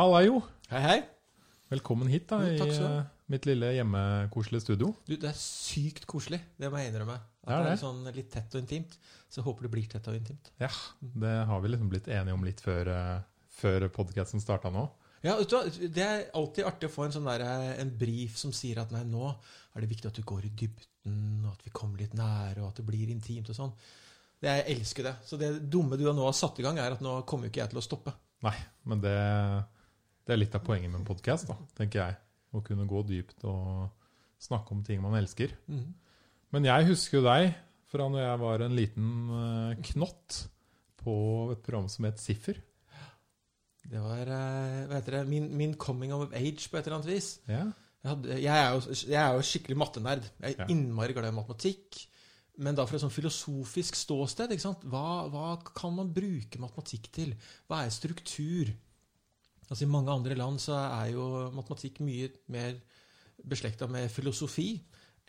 Halla, Jo. Hei, hei. Velkommen hit da, Jo, i eh, mitt lille hjemmekoselige studio. Du, det er sykt koselig. Det må jeg innrømme. At Det er det er sånn litt tett og intimt. Så jeg håper det blir tett og intimt. Ja, Det har vi liksom blitt enige om litt før, uh, før podkasten starta nå. Ja, vet du hva? Det er alltid artig å få en sånn der, eh, en brief som sier at nei, nå er det viktig at du går i dybden, og at vi kommer litt nære, og at det blir intimt og sånn. Det, jeg elsker det. Så det dumme du nå har satt i gang, er at nå kommer jo ikke jeg til å stoppe. Nei, men det, det er litt av poenget med en podkast, tenker jeg. Å kunne gå dypt og snakke om ting man elsker. Mm. Men jeg husker jo deg fra når jeg var en liten eh, knott på et program som het Siffer. Det var eh, hva heter det, min, min coming of age på et eller annet vis. Ja. Jeg, hadde, jeg, er jo, jeg er jo skikkelig mattenerd. Jeg er Ja. innmari glad i matematikk. Men da fra et sånn filosofisk ståsted. Hva, hva kan man bruke matematikk til? Hva er struktur? Altså I mange andre land så er jo matematikk mye mer beslekta med filosofi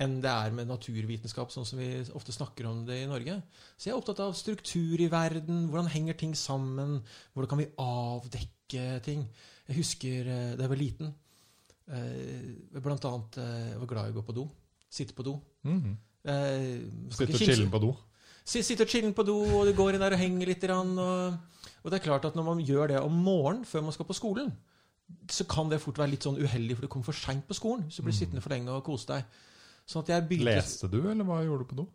enn det er med naturvitenskap, sånn som vi ofte snakker om det i Norge. Så jeg er opptatt av struktur i verden, hvordan henger ting sammen, hvordan kan vi avdekke ting. Jeg husker eh, da jeg var liten, eh, blant annet eh, Jeg var glad i å gå på do. Sitte på do. Mhm. Eh, Sitte og chille på do. Sitte og chille på do, og du går inn der og henger litt. Og, og det er klart at når man gjør det om morgenen før man skal på skolen, så kan det fort være litt sånn uheldig, for du kommer for seint på skolen. Hvis du blir Mm. sittende for lenge og kose deg. Sånn begynte Leste du, eller hva gjorde du på do?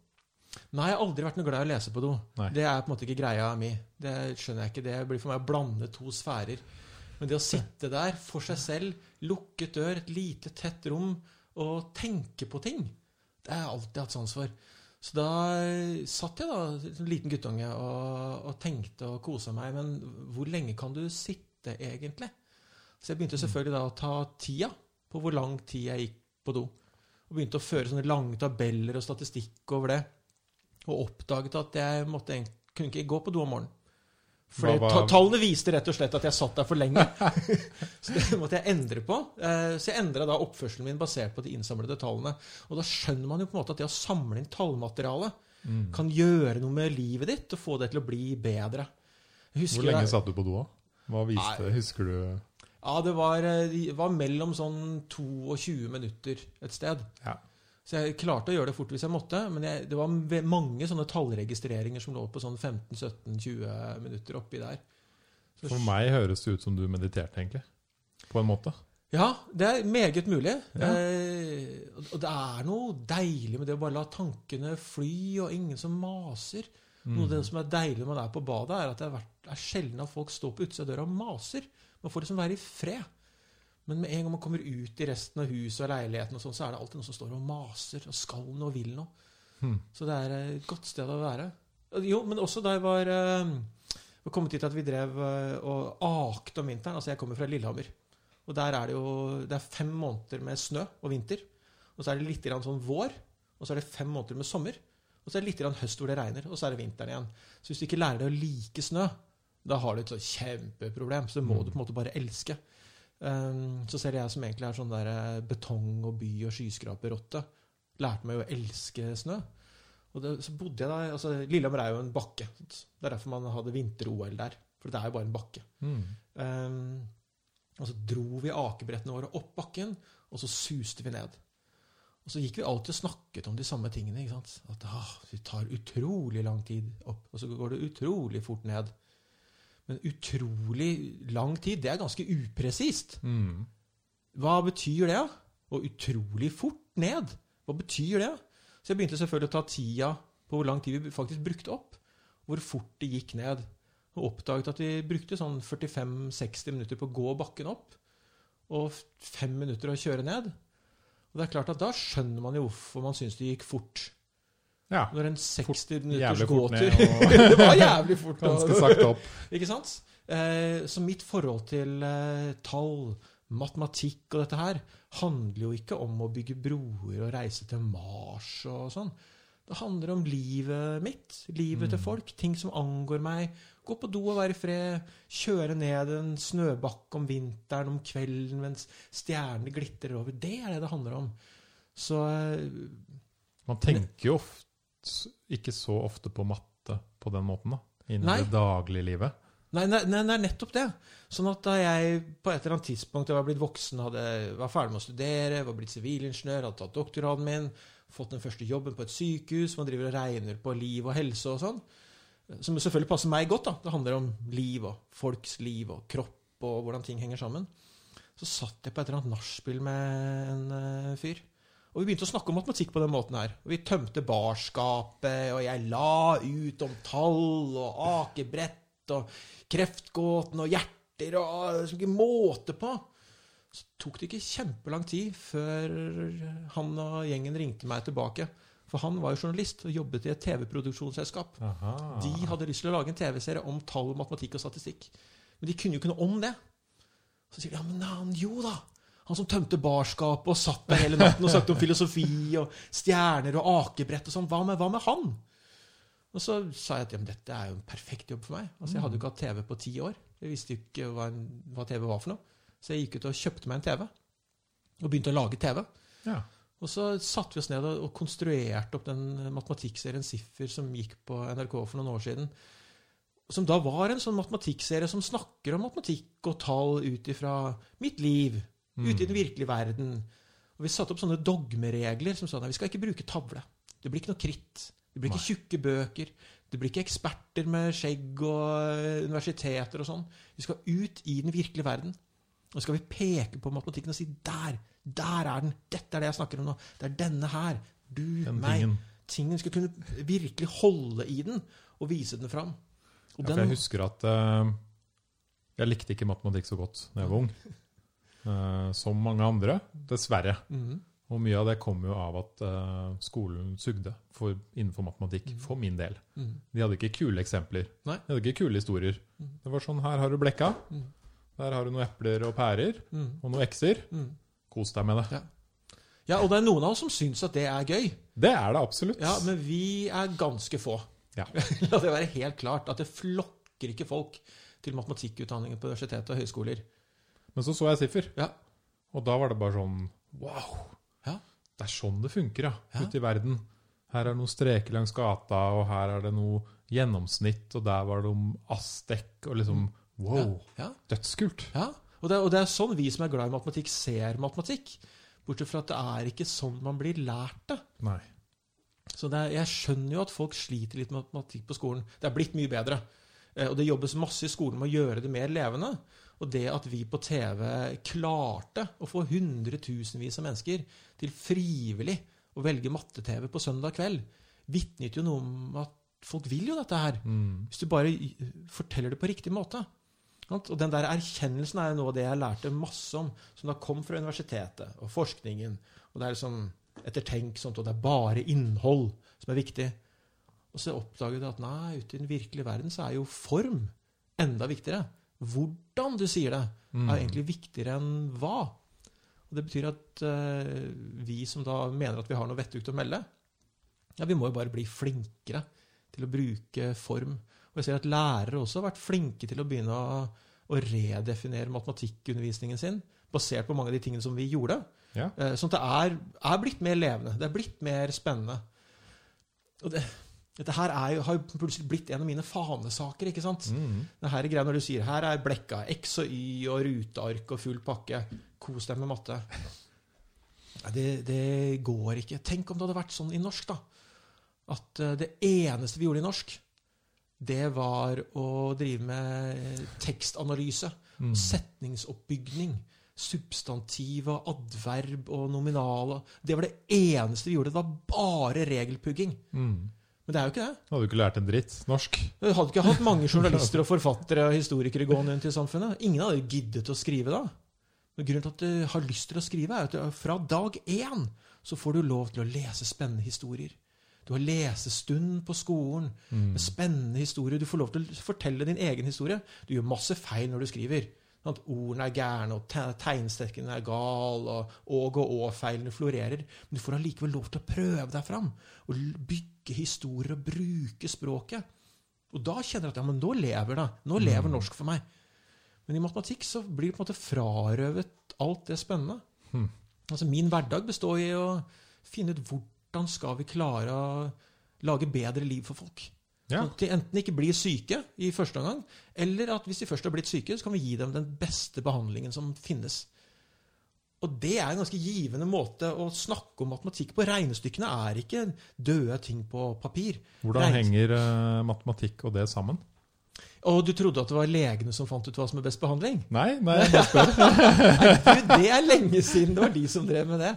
Nei, jeg har aldri vært noe glad i å lese på do. Nei. Det er på en måte ikke greia mi. Det skjønner jeg ikke. Det blir for meg å blande to sfærer. Men det å sitte der for seg selv, lukket dør, et lite, tett rom, og tenke på ting, det har jeg alltid hatt sans for. Så da satt jeg da, som liten guttunge, og, og tenkte og kosa meg. Men hvor lenge kan du sitte, egentlig? Så jeg begynte selvfølgelig da å ta tida på hvor lang tid jeg gikk på do. Og begynte å føre sånne lange tabeller og statistikk over det. Og oppdaget at jeg måtte, kunne ikke gå på do om morgenen. For tallene viste rett og slett at jeg satt der for lenge. så det måtte jeg endre på. Eh, Så jeg endra da oppførselen min basert på de innsamlede tallene. Og da skjønner man jo på en måte at det å samle inn tallmateriale Mm. kan gjøre noe med livet ditt og få det til å bli bedre. Hvor lenge satt du på do? Hva viste Nei. Husker du Ja, det var, eh, det var mellom sånn 22 minutter et sted. Ja. Så jeg klarte å gjøre det fort hvis jeg måtte, men jeg, det var mange sånne tallregistreringer som lå på sånn 15-17-20 minutter oppi der. Så- For meg høres det ut som du mediterte, egentlig. På en måte. Ja, det er meget mulig. Ja. Eh, og- det er noe deilig med det å bare la tankene fly, og ingen som maser. Noe av det som er deilig når man er på badet, er at det er, er sjelden at folk står på utsida av døra og maser. Man får liksom være i fred. Men med en gang man kommer ut i resten av huset og leiligheten, og sånn, så er det alltid noen som står og maser og skal noe og vil noe. Hmm. Så det er et godt sted å være. Jo, men også da jeg var Vi var kommet dit at vi drev eh, og akte om vinteren. Altså, jeg kommer fra Lillehammer. Og der er det jo det er fem måneder med snø og vinter. Og så er det litt grann sånn vår. Og så er det fem måneder med sommer. Og så er det litt grann høst hvor det regner. Og så er det vinteren igjen. Så hvis du ikke lærer deg å like snø, da har du et sånt kjempeproblem. Så det må Mm. du på en måte bare elske. Um, så selv jeg som egentlig er sånn der eh, betong og by og skyskraperrotte, lærte meg å elske snø. Og det, så bodde jeg da altså Lillehammer er jo en bakke. Det er derfor man hadde vinter-OL der. For det er jo bare en bakke. Mm. Um, og så dro vi akebrettene våre opp bakken, og så suste vi ned. Og så gikk vi alltid og snakket om de samme tingene. ikke sant? At ah, det tar utrolig lang tid opp, og så går det utrolig fort ned. Men utrolig lang tid, det er ganske upresist. Mm. Hva betyr det? Og utrolig fort ned. Hva betyr det? Så jeg begynte selvfølgelig å ta tida på hvor lang tid vi faktisk brukte opp. Hvor fort det gikk ned. Og oppdaget at vi brukte sånn 45-60 minutter på å gå bakken opp. Og fem minutter å kjøre ned. Og det er klart at da skjønner man jo hvorfor man syns det gikk fort. Ja. Når en 60 minutters gåtur Det var jævlig fort. Ganske sakte opp. ikke sant? Eh, så mitt forhold til eh, tall, matematikk og dette her handler jo ikke om å bygge broer og reise til Mars og sånn. Det handler om livet mitt, livet til Mm. folk, ting som angår meg. Gå på do og være i fred. Kjøre ned en snøbakke om vinteren, om kvelden mens stjernene glitrer over. Det er det det handler om. Så eh, Man tenker jo ofte, ikke så ofte på matte på den måten, da. Innen Nei. det daglige livet. Nei, nei, nei, er nettopp det. Sånn at da jeg på et eller annet tidspunkt jeg var blitt voksen, hadde, var ferdig med å studere, var blitt sivilingeniør, hadde tatt doktorgraden min, fått den første jobben på et sykehus, man driver og regner på liv og helse og sånn, som selvfølgelig passer meg godt. da. Det handler om liv og folks liv og kropp og hvordan ting henger sammen. Så satt jeg på et eller annet nachspiel med en uh, fyr. Og vi begynte å snakke om matematikk på den måten her. Og vi tømte barskapet, og jeg la ut om tall og akebrett og kreftgåten og hjerter og liksom ikke måte på. Så tok det ikke kjempelang tid før han og gjengen ringte meg tilbake. For han var jo journalist og jobbet i et TV-produksjonsselskap. De hadde lyst til å lage en TV-serie om tall, matematikk og statistikk. Men de kunne jo ikke noe om det. Så sier de ja, men han, jo da. Han som tømte barskapet og satt der hele natten og snakket om filosofi og stjerner og akebrett og sånn. Hva, med- hva med han? Og så sa jeg at ja, men dette er jo en perfekt jobb for meg. Altså, Jeg hadde jo ikke hatt TV på ti år. Jeg visste jo ikke hva, en, hva TV var for noe. Så jeg gikk ut og kjøpte meg en TV. Og begynte å lage TV. Ja. Og så satte vi oss ned og konstruerte opp den matematikkserien Siffer som gikk på NRK for noen år siden. Som da var en sånn matematikkserie som snakker om matematikk og tall ut ifra mitt liv, ute i den virkelige verden. Og vi satte opp sånne dogmeregler som sa at vi skal ikke bruke tavle. Det blir ikke noe kritt. Det blir ikke tjukke bøker. Det blir ikke eksperter med skjegg og universiteter og sånn. Vi skal ut i den virkelige verden. Og så skal vi peke på matematikken og si der, der er den. Dette er det jeg snakker om nå. Det er denne her. Du, Den meg. tingen. Tingen skal kunne virkelig holde i den og vise den fram. Og Ja, jeg husker at uh, jeg likte ikke matematikk så godt da jeg var ung. Eh, som mange andre, dessverre. Mm. Og mye av det kom jo av at uh, skolen sugde for, innenfor matematikk, mm. for min del. Mm. De hadde ikke kule eksempler. Nei. De hadde ikke kule historier. Mhm. Det var sånn her har du blekka. Mhm. Der har du noen epler og pærer Mhm. og noen ekser. Mhm. Kos deg med det. Ja. Ja, og det er noen av oss som syns at det er gøy. Det er det absolutt. Ja, Men vi er ganske få. Ja. La det være helt klart at det flokker ikke folk til matematikkutdanningen på universitet og høyskoler. Men så så jeg siffer, Ja. og da var det bare sånn Wow! Ja. Det er sånn det funker, ja. Ja. Ute i verden. Her er det noen streker langs gata, og her er det noe gjennomsnitt, og der var det om Aztek, og liksom Wow! Ja. Dødskult. ja. Og, det, og det er sånn vi som er glad i matematikk, ser matematikk. Bortsett fra at det er ikke sånn man blir lært det. Nei. Så det er, jeg skjønner jo at folk sliter litt med matematikk på skolen. Det er blitt mye bedre. Eh, Og det jobbes masse i skolen med å gjøre det mer levende. Og det at vi på TV klarte å få hundretusenvis av mennesker til frivillig å velge matte-TV på søndag kveld, vitnet jo noe om at folk vil jo dette her. Mm. Hvis du bare forteller det på riktig måte. Og den der erkjennelsen er noe av det jeg lærte masse om, som da kom fra universitetet og forskningen. Og det er liksom ettertenksomt, og det er bare innhold som er viktig. Og så oppdaget du at nei, ute i den virkelige verden så er jo form enda viktigere. Hvordan du sier det, Mm. er egentlig viktigere enn hva. Og Det betyr at uh, vi som da mener at vi har noe vettugt å melde, ja, vi må jo bare bli flinkere til å bruke form. Og jeg ser at lærere også har vært flinke til å begynne å, å redefinere matematikkundervisningen sin, basert på mange av de tingene som vi gjorde. Ja. Uh, Sånn at det er, er blitt mer levende. Det er blitt mer spennende. Og det, dette her er jo, har jo plutselig blitt en av mine fanesaker. ikke sant? Mm. Det her er greia når du sier her er blekka X og Y og ruteark og full pakke. Kos deg med matte. Det, det går ikke. Tenk om det hadde vært sånn i norsk, da. At eh, det eneste vi gjorde i norsk, det var å drive med tekstanalyse. Mm. Setningsoppbygning. Substantiv og adverb og nominal. Det var det eneste vi gjorde. Det var bare regelpugging. Mm. Men det er jo ikke det. Hadde du ikke lært en dritt norsk? Du hadde ikke hatt mange journalister og forfattere og historikere gående rundt i samfunnet. Ingen hadde giddet å skrive da. Men grunnen til at du har lyst til å skrive, er at fra dag én så får du lov til å lese spennende historier. Du har lesestund på skolen med spennende historier. Du får lov til å fortelle din egen historie. Du gjør masse feil når du skriver. Sant? Ordene er gærne, og te- er gal, og åg og å-feilene florerer. Men du får allikevel lov til å prøve deg fram. Og bygge historier og bruke språket. Og da kjenner jeg at ja, men nå lever det. Nå lever norsk for meg. Men i matematikk så blir det på en måte frarøvet alt det spennende. Hmm. Altså Min hverdag består i å finne ut hvordan skal vi klare å lage bedre liv for folk. Ja. Sånn at de enten ikke blir syke i første omgang, eller at hvis de først har blitt syke, så kan vi gi dem den beste behandlingen som finnes. Og det er en ganske givende måte å snakke om matematikk på. Regnestykkene er ikke døde ting på papir. Hvordan Regnes- henger eh, matematikk og det sammen? Og du trodde at det var legene som fant ut hva som er best behandling? Nei, nei, jeg bare spør. Nei, du, det er lenge siden det var de som drev med det.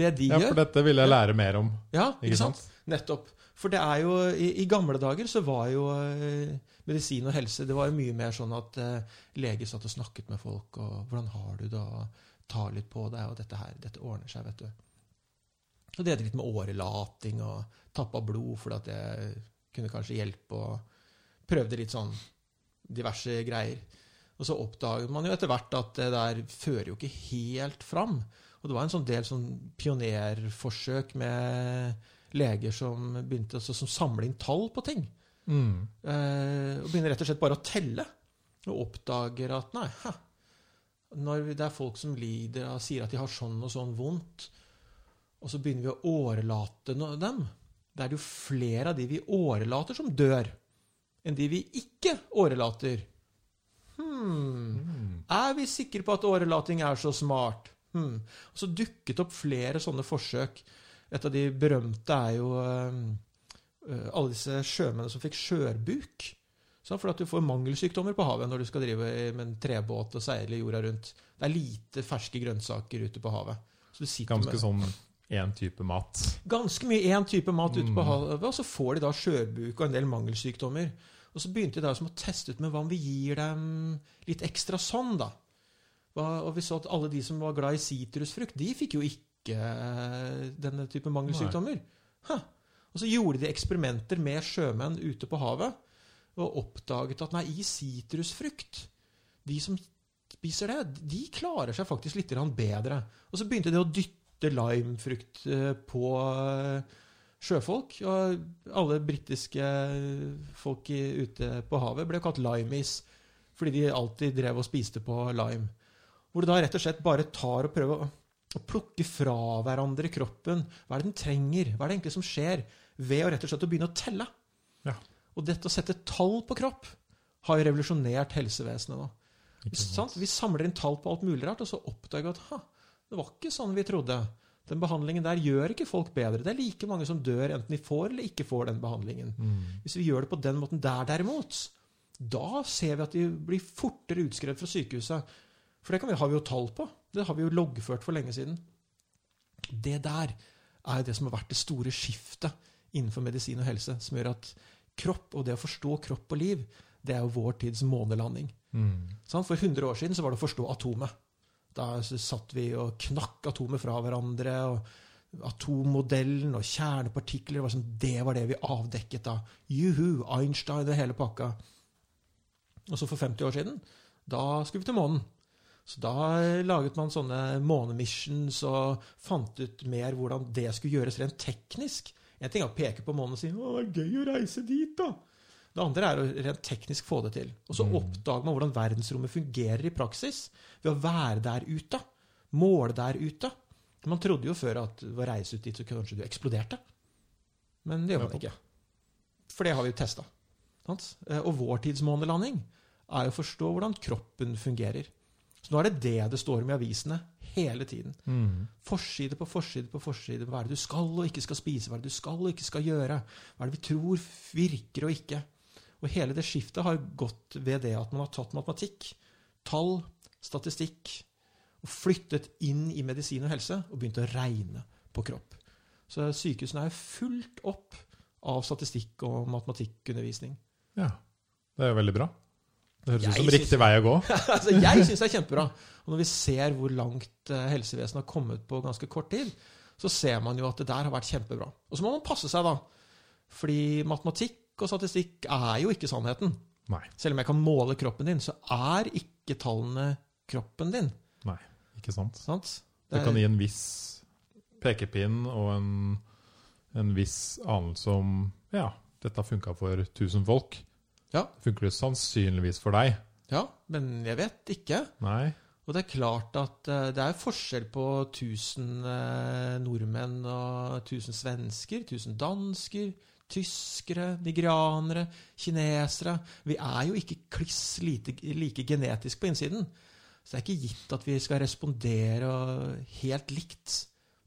Det de Ja, for dette vil jeg lære mer om. Ja, ikke sant? Nettopp. For det er jo, i, i gamle dager så var jo eh, medisin og helse det var jo mye mer sånn at eh, leger satt og snakket med folk, og 'Hvordan har du det?' 'Ta litt på deg', og 'Dette her, dette ordner seg', vet du. Så det hadde litt med årelating og tappa blod, for at det kunne kanskje hjelpe, og prøvde litt sånn diverse greier. Og så oppdaget man jo etter hvert at det der fører jo ikke helt fram. Og det var en sånn del sånn pionerforsøk med leger som begynte å som samle inn tall på ting. Mm. Eh, og begynner rett og slett bare å telle. Og oppdager at nei, hæ, når det er folk som lider og sier at de har sånn og sånn vondt, og så begynner vi å årelate dem, da er det jo flere av de vi årelater, som dør, enn de vi ikke årelater. Hmm. Mm. Er vi sikre på at årelating er så smart? Hmm. Og så dukket opp flere sånne forsøk. Et av de berømte er jo eh, eh, alle disse sjømennene som fikk skjørbuk. Så for at du får mangelsykdommer på havet når du skal drive med en trebåt og seile jorda rundt. Det er lite ferske grønnsaker ute på havet. Så du Ganske med sånn én type mat. ganske mye én type mat ute på Mm. havet, og så får de da skjørbuk og en del mangelsykdommer. Og så begynte de da som å teste ut med hva om vi gir dem litt ekstra sånn, da. Og vi så at alle de som var glad i sitrusfrukt, de fikk jo ikke eh, denne type mangelsykdommer. Huh. Og så gjorde de eksperimenter med sjømenn ute på havet, og oppdaget at nei, i sitrusfrukt De som spiser det, de klarer seg faktisk litt bedre. Og så begynte de å dytte limefrukt eh, på eh, sjøfolk. Og alle britiske folk ute på havet ble kalt limeis fordi de alltid drev og spiste på lime. Hvor du da rett og slett bare tar og prøver å, plukke fra hverandre kroppen. Hva er det den trenger? Hva er det egentlig som skjer? Ved å rett og slett å begynne å telle. Ja. Og dette å sette tall på kropp har jo revolusjonert helsevesenet nå. Sant? Vi samler inn tall på alt mulig rart, og så oppdager vi at ha, det var ikke sånn vi trodde. Den behandlingen der gjør ikke folk bedre. Det er like mange som dør enten de får eller ikke får den behandlingen. Mm. Hvis vi gjør det på den måten der derimot, da ser vi at de blir fortere utskrevet fra sykehuset. For det kan vi, har vi jo tall på. Det har vi jo loggført for lenge siden. Det der er det som har vært det store skiftet innenfor medisin og helse, som gjør at kropp og det å forstå kropp og liv, det er jo vår tids månelanding. Mm. For 100 år siden så var det å forstå atomet. Da satt vi og knakk atomet fra hverandre. og Atommodellen og kjernepartikler var sånn, det var det vi avdekket da. Juhu, Einstein og hele pakka. Og så for 50 år siden, da skulle vi til månen. Så da laget man sånne månemissions og fant ut mer hvordan det skulle gjøres rent teknisk. En ting er å peke på månen og si 'Å, det er gøy å reise dit', da. Det andre er å rent teknisk få det til. Og så Mm. oppdager man hvordan verdensrommet fungerer i praksis ved å være der ute. Måle der ute. Man trodde jo før at ved å reise ut dit så kanskje du eksploderte. Men det gjør man ikke. For det har vi jo testa. Og vår tids månelanding er å forstå hvordan kroppen fungerer. Så nå er det det det står om i avisene hele tiden. Mm. Forside på forside på forside. Hva er det du skal og ikke skal spise? Hva er det du skal og ikke skal gjøre? Hva er det vi tror virker og ikke? Og hele det skiftet har gått ved det at man har tatt matematikk, tall, statistikk, og flyttet inn i medisin og helse og begynt å regne på kropp. Så sykehusene er fullt opp av statistikk og matematikkundervisning. Ja. Det er veldig bra. Det høres ut som riktig vei å gå. altså, jeg syns det er kjempebra. Og når vi ser hvor langt eh, helsevesenet har kommet på ganske kort tid, så ser man jo at det der har vært kjempebra. Og så må man passe seg, da. Fordi matematikk og statistikk er jo ikke sannheten. Nei. Selv om jeg kan måle kroppen din, så er ikke tallene kroppen din. Nei, ikke sant. Sant? Det kan gi en viss pekepinn og en, en viss anelse om ja, dette funka for 1000 folk. Ja. Funker det sannsynligvis for deg? Ja, men jeg vet ikke. Nei. Og det er klart at eh, det er forskjell på 1000 eh, nordmenn og 1000 svensker, 1000 dansker, tyskere, nigerianere, kinesere Vi er jo ikke kliss lite, like genetisk på innsiden. Så det er ikke gitt at vi skal respondere helt likt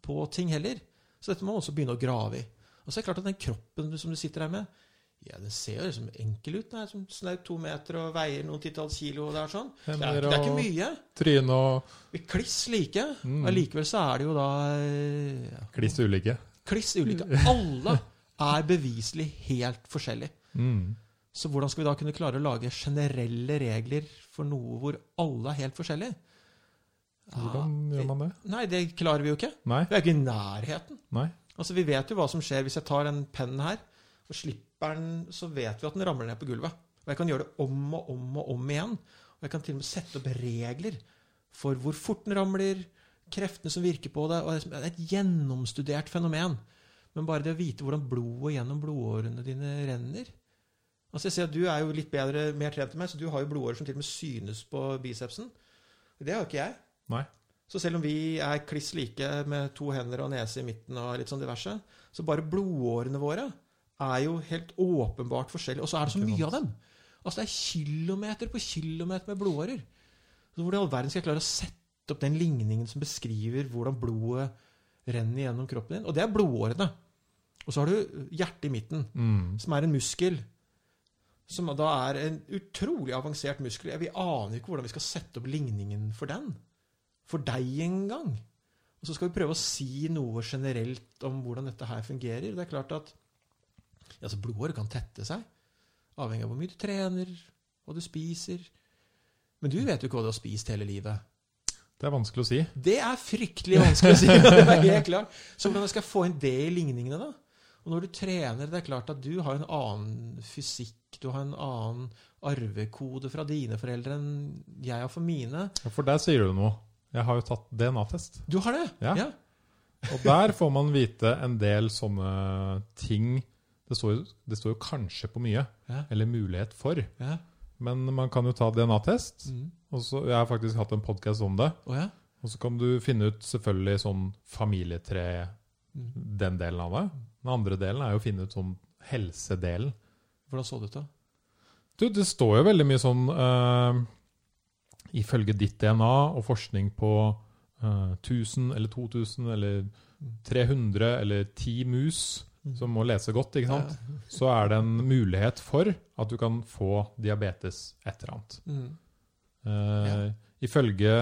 på ting heller. Så dette må man også begynne å grave i. Og så er det klart at den kroppen som du sitter her med, ja, den ser jo liksom enkel ut. Den er som snaut to meter og veier noen titalls kilo. Og det, er sånn. det, er, det er ikke mye. tryne og Vi kliss like. Mm. Allikevel så er det jo da eh, ja, kliss ulike. kliss ulike. Alle er beviselig helt forskjellige. Mm. Så hvordan skal vi da kunne klare å lage generelle regler for noe hvor alle er helt forskjellige? Hvordan Ja, gjør man det? Nei, det klarer vi jo ikke. Nei? Vi er ikke i nærheten. Nei? Altså, Vi vet jo hva som skjer hvis jeg tar den pennen her og slipper den, så vet vi at den ramler ned på gulvet. Og jeg kan gjøre det om og om og om igjen. Og jeg kan til og med sette opp regler for hvor fort den ramler, kreftene som virker på det. og Det er et gjennomstudert fenomen. Men bare det å vite hvordan blodet gjennom blodårene dine renner Altså jeg ser at Du er jo litt bedre, mer trent enn meg, så du har jo blodårer som til og med synes på bicepsen. Det har jo ikke jeg. Nei. Så selv om vi er kliss like med to hender og nese i midten, og litt sånn diverse, så bare blodårene våre er jo helt åpenbart forskjellige. Og så er det så mye av dem. Altså Det er kilometer på kilometer med blodårer. Så Hvor i all verden skal jeg klare å sette opp den ligningen som beskriver hvordan blodet renner gjennom kroppen din? Og det er blodårene. Og så har du hjertet i midten, Mm. som er en muskel. Som da er en utrolig avansert muskel. Vi aner ikke hvordan vi skal sette opp ligningen for den. For deg en gang. Og så skal vi prøve å si noe generelt om hvordan dette her fungerer. Det er klart at altså blodåret kan tette seg. Avhengig av hvor mye du trener, hva du spiser. Men du vet jo ikke hva du har spist hele livet. Det er vanskelig å si. Det er fryktelig vanskelig å si. det er helt klart. Så hvordan skal jeg få inn det i ligningene, da? Og når du trener, det er klart at du har en annen fysikk, du har en annen arvekode fra dine foreldre enn jeg har for mine. Ja, For der sier du noe. Jeg har jo tatt DNA-test. Du har det? Ja. Og der får man vite en del sånne ting. Det står jo, det står jo kanskje på mye, Ja. eller mulighet for. ja. Men man kan jo ta DNA-test. Mm. Og så, jeg har faktisk hatt en podkast om det. Oh, ja? Og så kan du finne ut selvfølgelig sånn familietre, Mm. den delen av det. Den andre delen er jo å finne ut sånn helsedelen. Hvordan så det ut, da? Du, det står jo veldig mye sånn uh, Ifølge ditt DNA og forskning på uh, 1000 eller 2000 eller 300 eller 10 mus som må lese godt, ikke sant? Så er det en mulighet for at du kan få diabetes et eller annet. Mm. Eh, Ja. Ifølge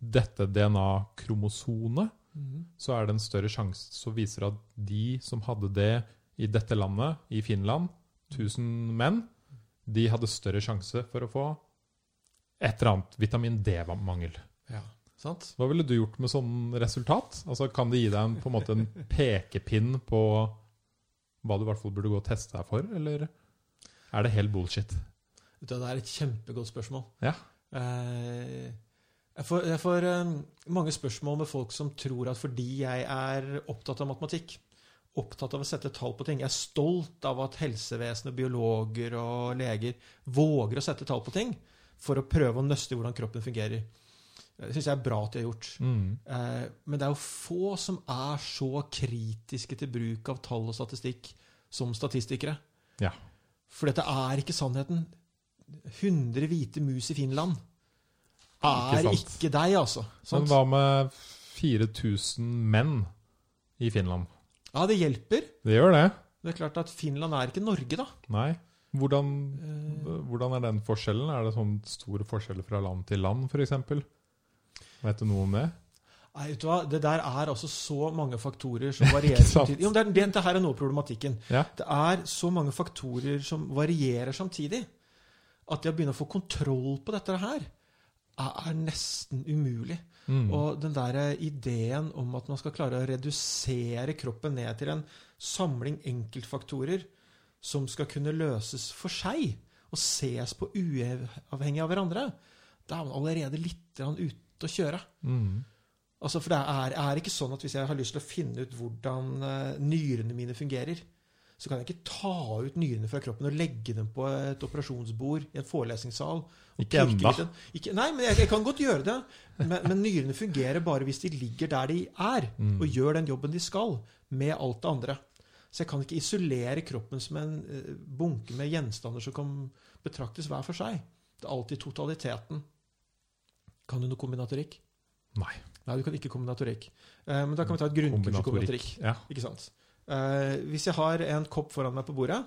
dette DNA-kromosonet Mm. så er det en større sjanse som viser at de som hadde det i dette landet, i Finland, 1000 menn, de hadde større sjanse for å få et eller annet vitamin D-mangel. Ja. Sant? Hva ville du gjort med sånn resultat? Altså, Kan det gi deg en, på en måte en pekepinn på hva du i hvert fall burde gå og teste deg for, eller er det helt bullshit? Det er et kjempegodt spørsmål. Ja. Eh, jeg får, jeg får eh, mange spørsmål med folk som tror at fordi jeg er opptatt av matematikk, opptatt av å sette tall på ting, jeg er stolt av at helsevesenet, biologer og leger våger å sette tall på ting for å prøve å nøste hvordan kroppen fungerer. Det syns jeg er bra at de har gjort. Mm. Eh, Men det er jo få som er så kritiske til bruk av tall og statistikk som statistikere. Ja. For dette er ikke sannheten. 100 hvite mus i Finland er Ikke ikke, deg, altså. Men hva med 4000 menn i Finland? Ja, det hjelper. Det gjør det. Det er klart at Finland er ikke Norge, da. Nei. Hvordan, Eh, hvordan er den forskjellen? Er det sånn store forskjeller fra land til land, f.eks.? Vet du noe om det? Nei, vet du hva? Det der er altså så mange faktorer som varierer samtidig. Jo, det, er, det, det her er noe av problematikken. Ja. Det er så mange faktorer som varierer samtidig, at det å begynne å få kontroll på dette her er nesten umulig. Mm. Og den der ideen om at man skal klare å redusere kroppen ned til en samling enkeltfaktorer som skal kunne løses for seg og ses på uavhengig av hverandre, da er man allerede litt grann å kjøre. Mm. Altså, for det er, er ikke sånn at hvis jeg har lyst til å finne ut hvordan eh, nyrene mine fungerer, så kan jeg ikke ta ut nyrene fra kroppen og legge dem på et operasjonsbord i en forelesningssal. Ikke. Ikke, nei, men jeg, jeg kan godt gjøre det. Men, men nyrene fungerer bare hvis de ligger der de er, Mm. og gjør den jobben de skal, med alt det andre. Så jeg kan ikke isolere kroppen som en eh, bunke med gjenstander som kan betraktes hver for seg. Det er alltid totaliteten. Kan du noe kombinatorikk? Nei. Nei, du kan ikke kombinatorikk. Eh, men da kan vi ta et grunnkurs i kombinatorikk. Ja. Ikke sant? Eh, hvis jeg har en kopp foran meg på bordet,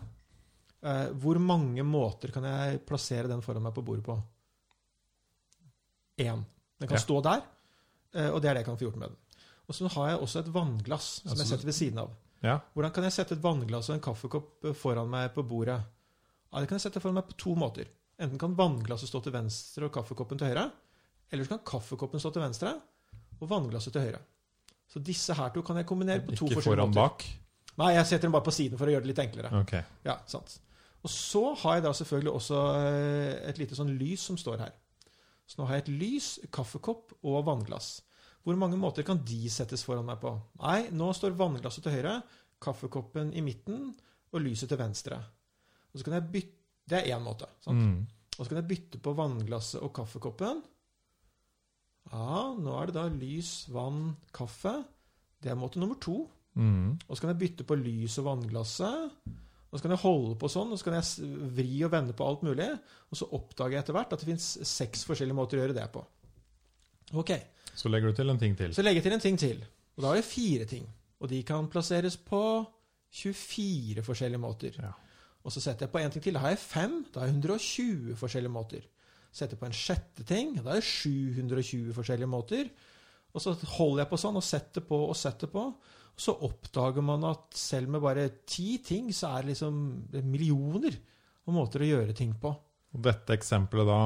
eh, hvor mange måter kan jeg plassere den foran meg på bordet på? Én. Den kan Ja. stå der, eh, og det er det jeg kan få gjort med den. Og så har jeg også et vannglass som Altså, jeg setter ved siden av. ja. Hvordan kan jeg sette et vannglass og en kaffekopp eh, foran meg på bordet? Ja, det kan jeg sette foran meg på to måter. Enten kan vannglasset stå til venstre og kaffekoppen til høyre. Eller så kan kaffekoppen stå til venstre og vannglasset til høyre. Så disse her to kan jeg kombinere på to Ikke forskjellige foran måter. bak. Nei, jeg setter dem bare på siden for å gjøre det litt enklere. Ok. Ja, sant. Og så har jeg da selvfølgelig også eh, et lite sånn lys som står her. Så nå har jeg et lys, kaffekopp og vannglass. Hvor mange måter kan de settes foran meg på? Nei, nå står vannglasset til høyre, kaffekoppen i midten og lyset til venstre. Og så kan jeg bytte Det er én måte. Sant? Mm. Og så kan jeg bytte på vannglasset og kaffekoppen. Ja, nå er det da lys, vann, kaffe. Det er måte nummer to. Mm. Og så kan jeg bytte på lys og vannglasset. Og så kan jeg holde på sånn, og så kan jeg vri og vende på alt mulig. Og så oppdager jeg etter hvert at det fins seks forskjellige måter å gjøre det på. Ok, Så legger du til en ting til. Så legger jeg til en ting til. Og da har jeg fire ting. Og de kan plasseres på 24 forskjellige måter. Ja. Og så setter jeg på en ting til. Da har jeg fem. Da har jeg 120 forskjellige måter. Setter på en sjette ting. Da er det 720 forskjellige måter. Og så holder jeg på sånn og setter på og setter på. Og så oppdager man at selv med bare ti ting, så er det liksom er millioner av måter å gjøre ting på. Og dette eksempelet da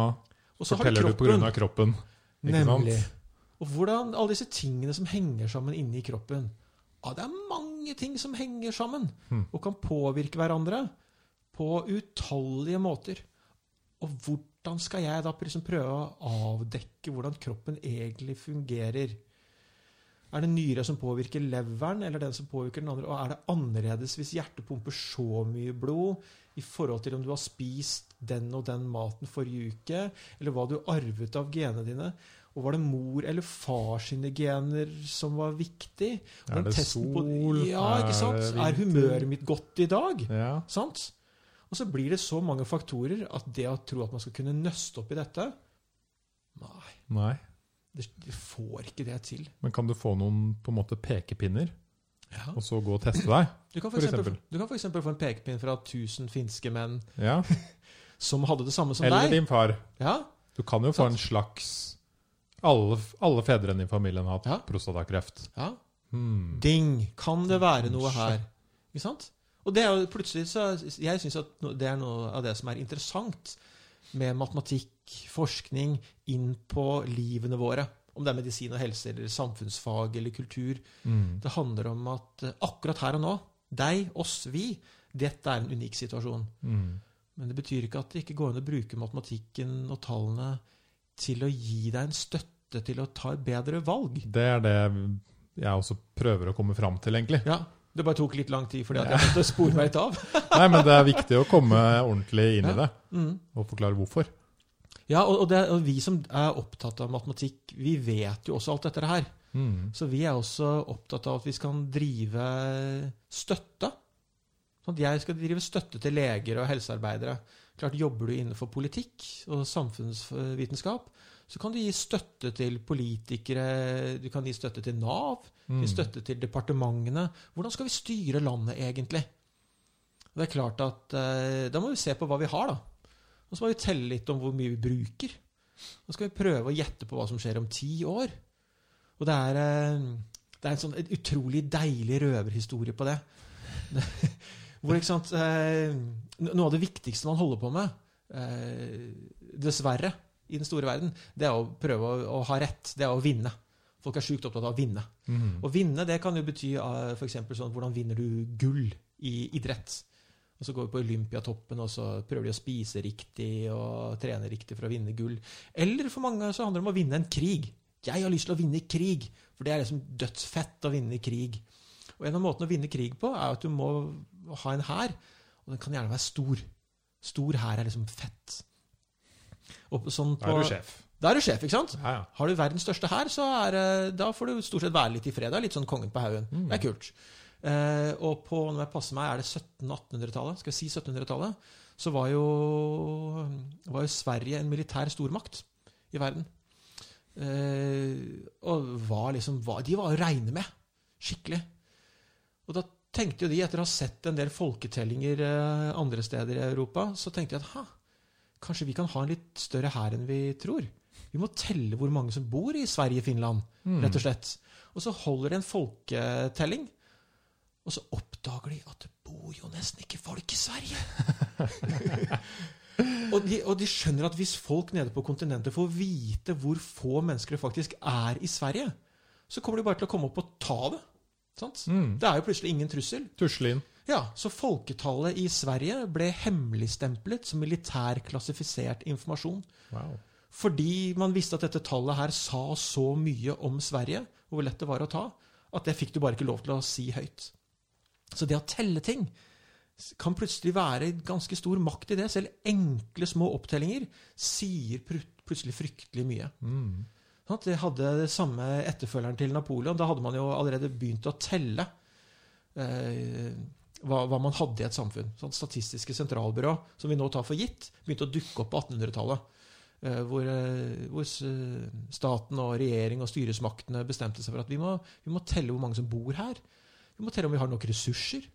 Og så har du forteller du kroppen. av kroppen. Ikke Nemlig. sant? Og hvordan alle disse tingene som henger sammen inni kroppen. Ja, det er mange ting som henger sammen Hmm. og kan påvirke hverandre på utallige måter. Og hvordan skal jeg da liksom prøve å avdekke hvordan kroppen egentlig fungerer? Er det nyre som påvirker leveren, eller den som påvirker den andre? Og er det annerledes hvis hjertet pumper så mye blod i forhold til om du har spist den og den maten forrige uke, eller hva du arvet av genene dine? Og var det mor eller far sine gener som var viktig? Og Er det sol? på-? Ja, ikke sant? Er Er humøret mitt godt i dag? Ja. Sant? Og så blir det så mange faktorer at det å tro at man skal kunne nøste opp i dette Nei, Nei. det, det får ikke det til. Men kan du få noen på en måte pekepinner, Ja. og så gå og teste deg? Du kan for få en pekepinn fra 1000 finske menn Ja. som hadde det samme som Eller deg. din far. Ja, Du kan jo få en slags Alle, alle fedrene i familien har hatt prostatakreft. ja. Hmm. Ding! Kan det være noe her? Ikke sant? Og det er jo plutselig så Jeg syns at det er noe av det som er interessant med matematikk, forskning, inn på livene våre. Om det er medisin og helse eller samfunnsfag eller kultur. Mm. Det handler om at eh, akkurat her og nå, deg, oss, vi, dette er en unik situasjon. Mm. Men det betyr ikke at det ikke går an å bruke matematikken og tallene til å gi deg en støtte til å ta et bedre valg. Det er det jeg også prøver å komme fram til, egentlig. Ja, Det bare tok litt lang tid fordi at jeg måtte spore meg litt av. Nei, men det er viktig å komme ordentlig inn i det, Mm. og forklare hvorfor. Ja, og, og, det, og vi som er opptatt av matematikk, vi vet jo også alt dette her. Mm. Så vi er også opptatt av at vi skal drive støtte. Sånn at jeg skal drive støtte til leger og helsearbeidere. Klart Jobber du innenfor politikk og samfunnsvitenskap, så kan du gi støtte til politikere, du kan gi støtte til Nav, mm. gi støtte til departementene. Hvordan skal vi styre landet egentlig? Og det er klart at eh, Da må vi se på hva vi har, da. Og så må vi telle litt om hvor mye vi bruker. Så skal vi prøve å gjette på hva som skjer om ti år. Og det er, eh, det er en sånn et utrolig deilig røverhistorie på det. Hvor, ikke sant, eh, Noe av det viktigste man holder på med, eh, dessverre, i den store verden, det er å prøve å, å ha rett. Det er å vinne. Folk er sjukt opptatt av å vinne. Mm. Å vinne det kan jo bety for f.eks. sånn hvordan vinner du gull i idrett? Og så går vi på Olympiatoppen og så prøver de å spise riktig og trene riktig for å vinne gull. Eller for mange så handler det om å vinne en krig. Jeg har lyst til å vinne krig, for det er liksom dødsfett å vinne krig. Og En av måtene å vinne krig på er at du må ha en hær, og den kan gjerne være stor. Stor hær er liksom fett. Og sånn Da er du sjef. Da er du sjef, ikke sant? Ja, ja. Har du verdens største hær, så er, da får du stort sett være litt i fred. Litt sånn kongen på haugen. Mm. Det er kult. Eh, og på når jeg passer meg, er det 1700-1800-tallet, skal jeg si 1700-tallet, så var jo, var jo Sverige en militær stormakt i verden. Eh, og var liksom, var, de var å regne med. Skikkelig. Og da tenkte jo de, etter å ha sett en del folketellinger eh, andre steder i Europa, så tenkte de at ha, kanskje vi kan ha en litt større hær enn vi tror. Vi må telle hvor mange som bor i Sverige-Finland, Mm. rett og slett. Og så holder de en folketelling, og så oppdager de at det bor jo nesten ikke folk i Sverige. og, de, og de skjønner at hvis folk nede på kontinentet får vite hvor få mennesker det faktisk er i Sverige, så kommer de bare til å komme opp og ta det. Sant? Mm. Det er jo plutselig ingen trussel. Tusle inn. Ja, Så folketallet i Sverige ble hemmeligstemplet som militær klassifisert informasjon. Wow. Fordi man visste at dette tallet her sa så mye om Sverige, og hvor lett det var å ta, at det fikk du bare ikke lov til å si høyt. Så det å telle ting kan plutselig være ganske stor makt i det. Selv enkle, små opptellinger sier plutselig fryktelig mye. Mm. Sånn Det hadde det samme etterfølgeren til Napoleon. Da hadde man jo allerede begynt å telle eh, hva, hva man hadde i et samfunn. Sånn Statistiske sentralbyrå, som vi nå tar for gitt, begynte å dukke opp på 1800-tallet. Eh, hvor, eh, hvor staten og regjering og styresmaktene bestemte seg for at vi må, vi må telle hvor mange som bor her. Vi må telle om vi har nok ressurser.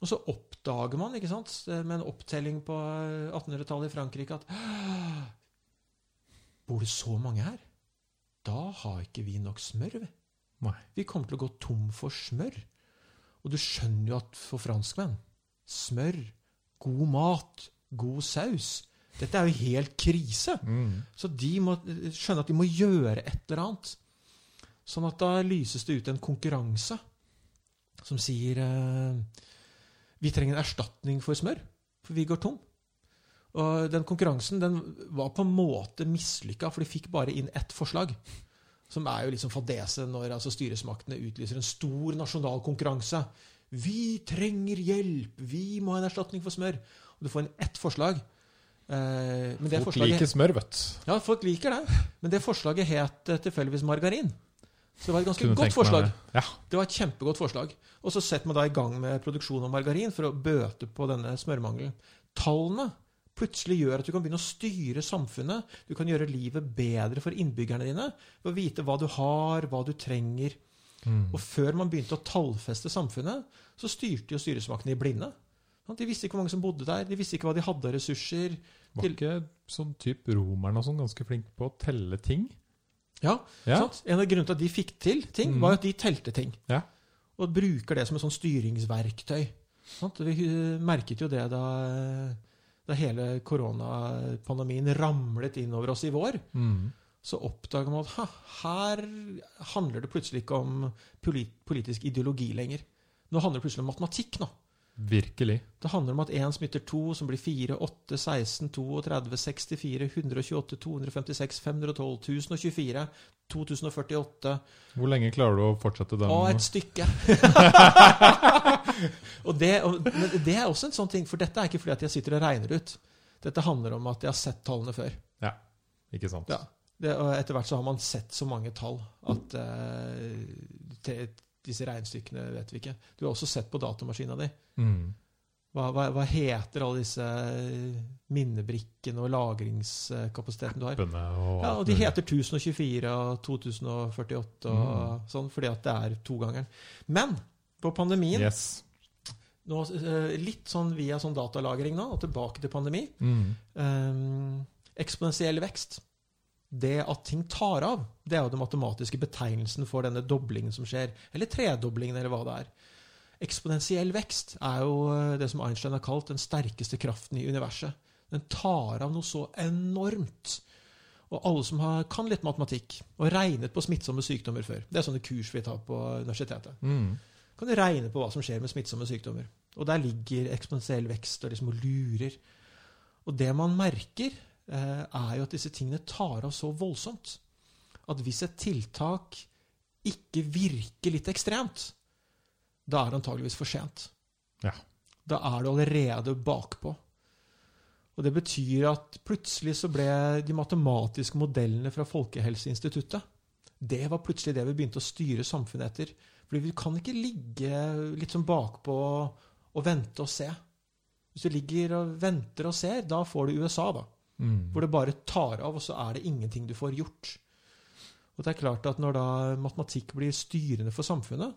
Og så oppdager man ikke sant, eh, med en opptelling på eh, 1800-tallet i Frankrike at Bor det så mange her? Da har ikke vi nok smør. vi. Vi kommer til å gå tom for smør. Og du skjønner jo at for franskmenn Smør, god mat, god saus Dette er jo helt krise. Mm. Så de må eh, skjønne at de må gjøre et eller annet. Sånn at da lyses det ut en konkurranse som sier eh, Vi trenger en erstatning for smør, for vi går tom. Og den konkurransen den var på en måte mislykka, for de fikk bare inn ett forslag. Som er jo liksom fadese når altså, styresmaktene utlyser en stor nasjonal konkurranse. Vi trenger hjelp! Vi må ha en erstatning for smør. Og du får inn ett forslag. Eh, men det Folk liker smør, vet du. ja, folk liker det. Men det forslaget het eh, tilfeldigvis margarin. Så det var et ganske godt forslag. det. Ja. Det var et kjempegodt forslag. Og så setter man da i gang med produksjon av margarin for å bøte på denne smørmangelen. Tallene plutselig gjør at du kan begynne å styre samfunnet. Du kan gjøre livet bedre for innbyggerne dine ved å vite hva du har, hva du trenger. Mm. Og før man begynte å tallfeste samfunnet, så styrte jo styresmaktene i blinde. De visste ikke hvor mange som bodde der, de visste ikke hva de hadde av ressurser. Var ikke sånn type romerne og sånn ganske flinke på å telle ting? Ja, Ja. Sant? En av grunnene til at de fikk til ting, Mhm. var at de telte ting. Ja. Og bruker det som et sånn styringsverktøy. Sant? Vi eh, merket jo det da, da hele koronapandemien ramlet inn over oss i vår. Mm. Så oppdager man at ha, her handler det plutselig ikke om polit politisk ideologi lenger. Nå handler det plutselig om matematikk. nå. Virkelig. Det handler om at 1 smitter to, 2, som blir 4, 8, 16, 32, 64, 128, 256, 512, 1024, 2048 Hvor lenge klarer du å fortsette den? Å, et stykke. og det, og, men det er også en sånn ting, for dette er ikke fordi at jeg sitter og regner ut. Dette handler om at jeg har sett tallene før. Ja, Ikke sant? Ja. Det, og etter hvert så har man sett så mange tall at te, disse regnestykkene vet vi ikke. Du har også sett på datamaskina di. Mm. Hva, hva, hva heter alle disse minnebrikkene og lagringskapasiteten du har? Og Ja, og De heter 1024 og 2048 og sånn, fordi at det er togangeren. Men på pandemien Yes. nå, eh, Litt sånn via sånn datalagring nå, og tilbake til pandemi. Mm. Um, Eksponentiell vekst. Det at ting tar av, det er jo den matematiske betegnelsen for denne doblingen som skjer. Eller tredoblingen, eller hva det er. Eksponentiell vekst er jo eh, det som Einstein har kalt den sterkeste kraften i universet. Den tar av noe så enormt. Og alle som har, kan litt matematikk og regnet på smittsomme sykdommer før Det er sånne kurs vi tar på universitetet. Mm. Kan du regne på hva som skjer med smittsomme sykdommer. Og der ligger eksponentiell vekst og liksom lurer. Og det man merker, er jo at disse tingene tar av så voldsomt at hvis et tiltak ikke virker litt ekstremt, da er det antageligvis for sent. Ja. Da er du allerede bakpå. Og det betyr at plutselig så ble de matematiske modellene fra Folkehelseinstituttet Det var plutselig det vi begynte å styre samfunnet etter. Fordi vi kan ikke ligge litt sånn bakpå og vente og se. Hvis du ligger og venter og ser, da får du USA, da. Mm. Hvor det bare tar av, og så er det ingenting du får gjort. Og det er klart at når da matematikk blir styrende for samfunnet,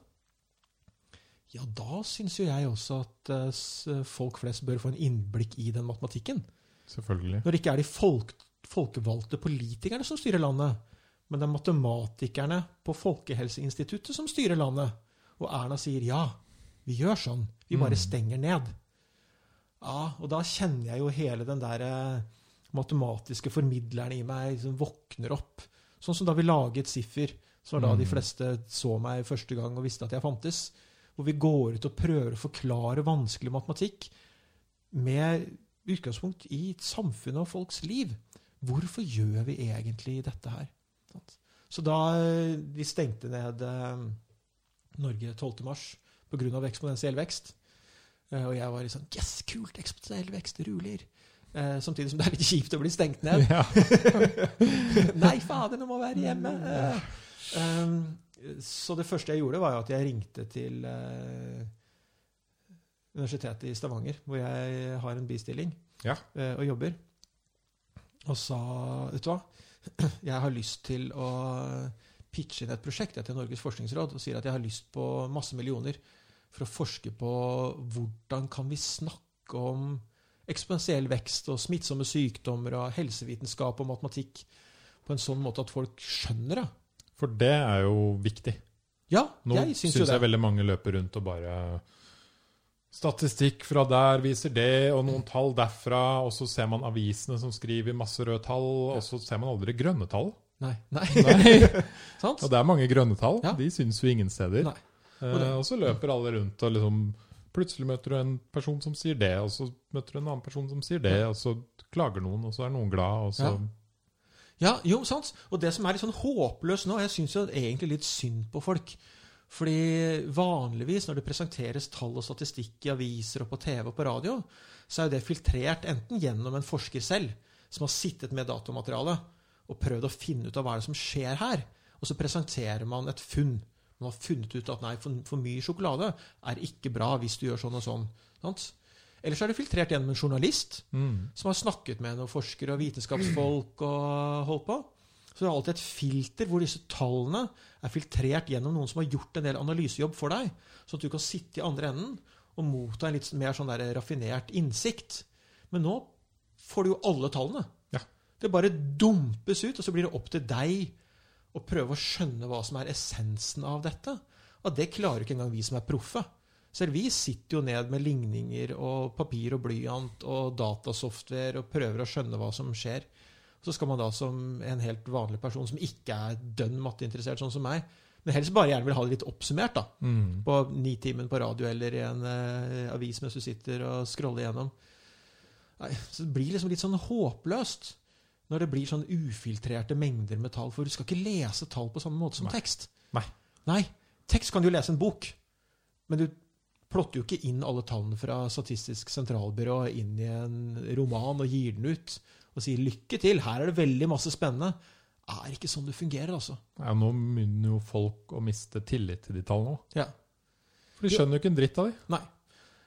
ja, da syns jo jeg også at eh, folk flest bør få en innblikk i den matematikken. Selvfølgelig. Når det ikke er de folk, folkevalgte politikerne som styrer landet, men det er matematikerne på Folkehelseinstituttet som styrer landet. Og Erna sier ja, vi gjør sånn. Vi bare Mm. stenger ned. Ja, Og da kjenner jeg jo hele den der eh, matematiske formidleren i meg liksom våkner opp. Sånn som da vi laget Siffer, var da de Mm. fleste så meg første gang og visste at jeg fantes. Hvor vi går ut og prøver å forklare vanskelig matematikk med utgangspunkt i samfunnet og folks liv. Hvorfor gjør vi egentlig dette her? Så da de vi stengte ned eh, Norge 12. mars pga. eksponentiell vekst, eh, og jeg var sånn Yes, kult! Eksponentiell vekst ruler. Eh, samtidig som det er litt kjipt å bli stengt ned. Ja. Nei, fader, nå må jeg være hjemme! Eh, um, så det første jeg gjorde, var at jeg ringte til eh, Universitetet i Stavanger, hvor jeg har en bistilling Ja. eh, og jobber, og sa Vet du hva? Jeg har lyst til å pitche inn et prosjekt etter Norges forskningsråd og sier at jeg har lyst på masse millioner for å forske på hvordan kan vi snakke om eksponentiell vekst og smittsomme sykdommer og helsevitenskap og matematikk på en sånn måte at folk skjønner det. For det er jo viktig. Ja, Nå jeg syns syns jeg veldig mange løper rundt og bare Statistikk fra der viser det, og noen tall derfra, og så ser man avisene som skriver masse røde tall, og så ser man aldri grønne tall. Nei. Nei. Nei. Og det er mange grønne tall. Ja. De syns jo ingen steder. Nei. Eh, Og det- og så løper alle rundt og liksom Plutselig møter du en person som sier det, og så møter du en annen person som sier det, og så klager noen, og så er noen glad, og så Ja. Ja, jo, sant. Og det som er litt sånn håpløst nå Jeg syns jo egentlig litt synd på folk. Fordi vanligvis når det presenteres tall og statistikk i aviser og på TV og på radio, så er jo det filtrert enten gjennom en forsker selv, som har sittet med datamaterialet og prøvd å finne ut av hva er det som skjer her, og så presenterer man et funn. Man har funnet ut at nei, for, for mye sjokolade er ikke bra hvis du gjør sånn og sånn. Sant? Eller så er det filtrert gjennom en journalist mm. som har snakket med noen forskere og vitenskapsfolk og holdt på. Så det er alltid et filter hvor disse tallene er filtrert gjennom noen som har gjort en del analysejobb for deg, sånn at du kan sitte i andre enden og motta en litt mer sånn der raffinert innsikt. Men nå får du jo alle tallene. Ja. Det bare dumpes ut, og så blir det opp til deg å prøve å skjønne hva som er essensen av dette. Og det klarer ikke engang vi som er proffe. Selv vi sitter jo ned med ligninger og papir og blyant og datasoftware og prøver å skjønne hva som skjer. Så skal man da som en helt vanlig person som ikke er dønn matteinteressert, sånn som meg, men helst bare gjerne vil ha det litt oppsummert da, Mm. på Nitimen på radio eller i en eh, avis mens du sitter og scroller gjennom. Nei, så det blir liksom litt sånn håpløst når det blir sånn ufiltrerte mengder med tall. For du skal ikke lese tall på samme måte som Nei. tekst. Nei. Nei. Tekst kan du jo lese en bok, men du plotter jo ikke inn alle tallene fra Statistisk sentralbyrå inn i en roman og gir den ut og sier 'lykke til, her er det veldig masse spennende'. Det Er ikke sånn det fungerer, altså. Ja, nå begynner jo folk å miste tillit til de tallene òg. Ja. For de skjønner jo ikke en dritt av de. Nei.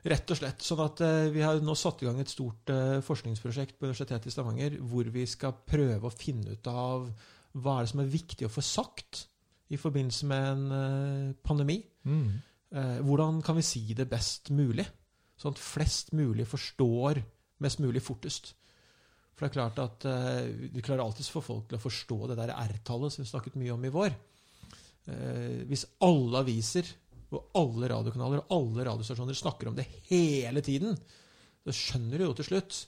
Rett og slett. Sånn at eh, Vi har nå satt i gang et stort eh, forskningsprosjekt på Universitetet i Stavanger hvor vi skal prøve å finne ut av hva er det som er viktig å få sagt i forbindelse med en eh, pandemi. Mm. Eh, hvordan kan vi si det best mulig, sånn at flest mulig forstår mest mulig fortest? For det er klart at eh, Vi klarer alltids å få folk til å forstå det der R-tallet som vi snakket mye om i vår. Eh, hvis alle aviser og alle radiokanaler og alle radiostasjoner snakker om det hele tiden, så skjønner du jo til slutt.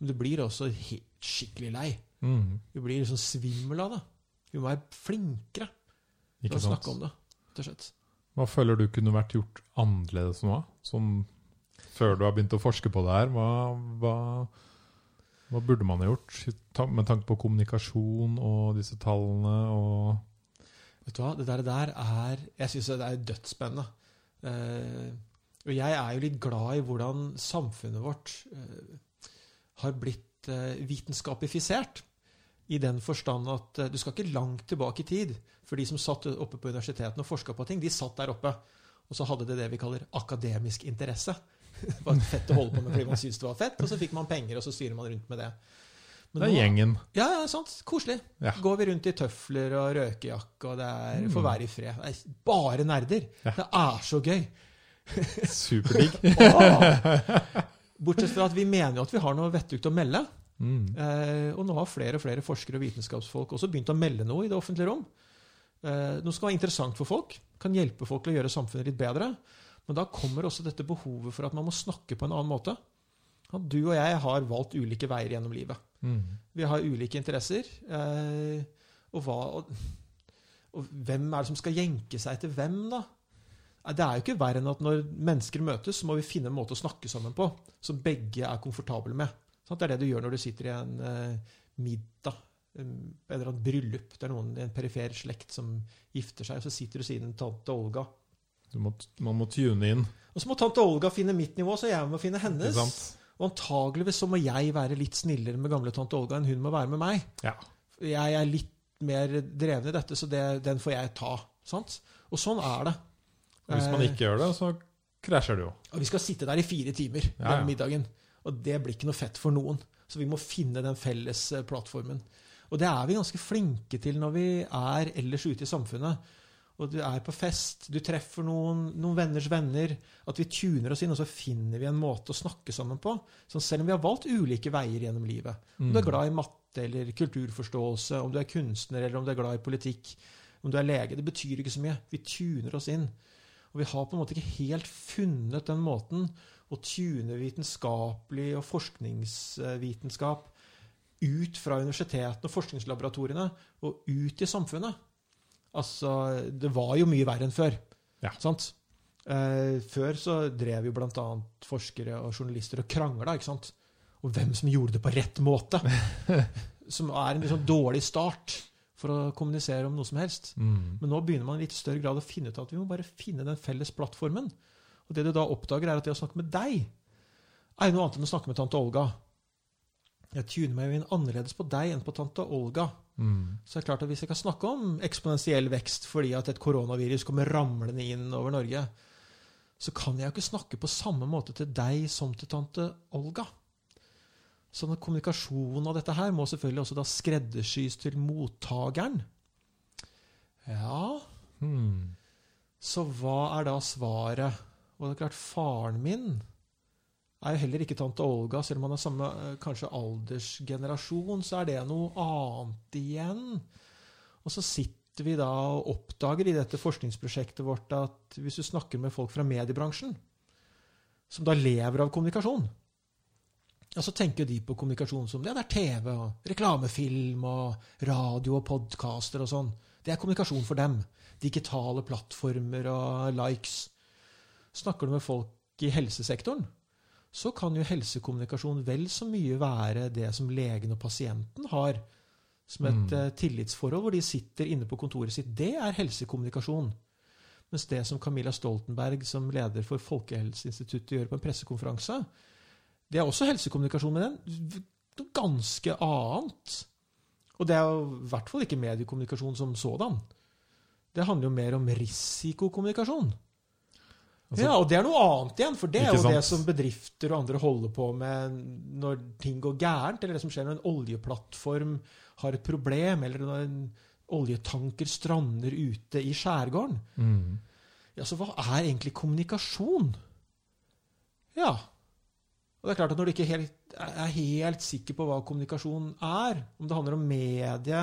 Men du blir også helt skikkelig lei. Mm. Du blir liksom svimmel av det. Vi må være flinkere til å snakke om det. rett og slett. Hva føler du kunne vært gjort annerledes nå? Som før du har begynt å forske på det her? Hva, hva, hva burde man ha gjort med tanke på kommunikasjon og disse tallene og Vet du hva, det der, der er Jeg syns det er dødsspennende. Eh, og jeg er jo litt glad i hvordan samfunnet vårt eh, har blitt eh, vitenskapifisert. I den forstand at eh, du skal ikke langt tilbake i tid. For de som satt oppe på universitetene og forska på ting, de satt der oppe. Og så hadde det det vi kaller akademisk interesse. Det var fett å holde på med fordi man syntes det var fett, og så fikk man penger, og så styrer man rundt med det. Men Det er nå- gjengen. Ja, ja, sant. Koselig. Ja. Går vi rundt i tøfler og røkejakke, og det er Mm. får være i fred. Det er bare nerder. Ja. Det er så gøy. Superdigg. Bortsett fra at vi mener jo at vi har noe vettugt å melde. Mm. Eh, og nå har flere og flere forskere og vitenskapsfolk også begynt å melde noe i det offentlige rom. Eh, noe som være interessant for folk, kan hjelpe folk til å gjøre samfunnet litt bedre. Men da kommer også dette behovet for at man må snakke på en annen måte. Du og jeg har valgt ulike veier gjennom livet. Mm. Vi har ulike interesser. Eh, og, hva, og, og hvem er det som skal jenke seg til hvem, da? Det er jo ikke verre enn at når mennesker møtes, så må vi finne en måte å snakke sammen på som begge er komfortable med. Sånn, Det er det du gjør når du sitter i en eh, middag, en, et eller annet bryllup. Det er noen i en perifer slekt som gifter seg, og så sitter du siden tante Olga. Må, man må tune inn. Og så må tante Olga finne mitt nivå, så jeg må finne hennes. Og antageligvis så må jeg være litt snillere med gamle tante Olga enn hun må være med meg. Ja. Jeg er litt mer dreven i dette, så det, den får jeg ta. Sant? Og sånn er det. Hvis man Eh, ikke gjør det, så krasjer det jo. Og vi skal sitte der i fire timer Ja, den middagen. Og det blir ikke noe fett for noen. Så vi må finne den felles eh, plattformen. Og det er vi ganske flinke til når vi er ellers ute i samfunnet. Og du er på fest, du treffer noen, noen venners venner. At vi tuner oss inn, og så finner vi en måte å snakke sammen på. Så selv om vi har valgt ulike veier gjennom livet. Om du er Mm. glad i matte eller kulturforståelse, om du er kunstner eller om du er glad i politikk, om du er lege. Det betyr ikke så mye. Vi tuner oss inn. Og vi har på en måte ikke helt funnet den måten å tune vitenskapelig og forskningsvitenskap ut fra universitetene og forskningslaboratoriene og ut i samfunnet. Altså, det var jo mye verre enn før. Ja. Sant? Eh, før så drev jo bl.a. forskere og journalister og krangla? Og hvem som gjorde det på rett måte. som er en sånn dårlig start for å kommunisere om noe som helst. Mm. Men nå begynner man i litt større grad å finne ut at vi må bare finne den felles plattformen. Og det du da oppdager, er at det å snakke med deg er noe annet enn å snakke med tante Olga. Jeg tuner meg inn annerledes på deg enn på tante Olga. Mm. Så det er klart at hvis jeg kan snakke om eksponentiell vekst fordi at et koronavirus kommer ramlende inn over Norge, så kan jeg jo ikke snakke på samme måte til deg som til tante Olga. At kommunikasjonen av dette her må selvfølgelig også da skreddersys til mottakeren. Ja, Mm. så hva er da svaret? Og det er klart, faren min er jo heller ikke tante Olga, selv om man er samme eh, kanskje aldersgenerasjon, så er det noe annet igjen. Og så sitter vi da og oppdager i dette forskningsprosjektet vårt at hvis du snakker med folk fra mediebransjen, som da lever av kommunikasjon, ja, så tenker de på kommunikasjon som det. Det er TV og reklamefilm og radio og podkaster og sånn. Det er kommunikasjon for dem. Digitale plattformer og likes. Snakker du med folk i helsesektoren, så kan jo helsekommunikasjon vel så mye være det som legen og pasienten har som et Mm. eh, tillitsforhold, hvor de sitter inne på kontoret sitt. Det er helsekommunikasjon. Mens det som Camilla Stoltenberg som leder for Folkehelseinstituttet gjør på en pressekonferanse, det er også helsekommunikasjon, men er noe ganske annet. Og det er jo i hvert fall ikke mediekommunikasjon som sådan. Det handler jo mer om risikokommunikasjon. Altså, ja, og det er noe annet igjen, for det er jo jo det som bedrifter og andre holder på med når ting går gærent, eller det som skjer når en oljeplattform har et problem, eller når en oljetanker strander ute i skjærgården. mm. Ja, så hva er egentlig kommunikasjon? Ja. Og det er klart at når du ikke helt, er helt sikker på hva kommunikasjon er, om det handler om medie,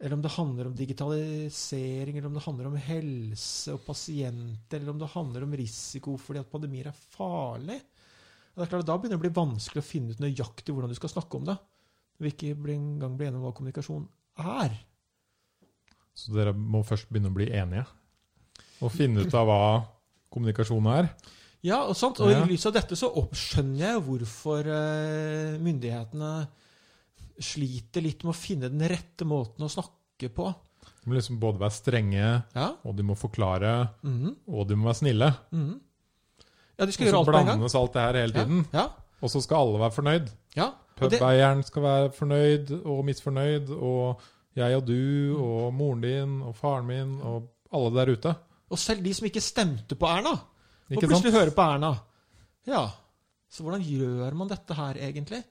eller om det handler om digitalisering, eller om det handler om helse og pasienter, eller om det handler om risiko fordi at pandemier er farlig, det er klart da begynner det å bli vanskelig å finne ut nøyaktig hvordan du skal snakke om det. Når vi ikke engang blir enige om hva kommunikasjon er. Så dere må først begynne å bli enige. Og finne ut av hva kommunikasjon er. Ja, og, sant? og i lys av dette så skjønner jeg hvorfor eh, myndighetene sliter litt med å finne den rette måten å snakke på. De må liksom både være strenge, Ja, og de må forklare, mhm, og de må være snille. mhm. ja de skal gjøre alt på en gang. blandes alt det her hele tiden. Ja, Og så skal alle være fornøyd. ja, Pubeieren skal være fornøyd og misfornøyd, og jeg og du og moren din og faren min og alle der ute. Og selv de som ikke stemte på Erna, må plutselig sant? høre på Erna. Ja, så hvordan gjør man dette her, egentlig?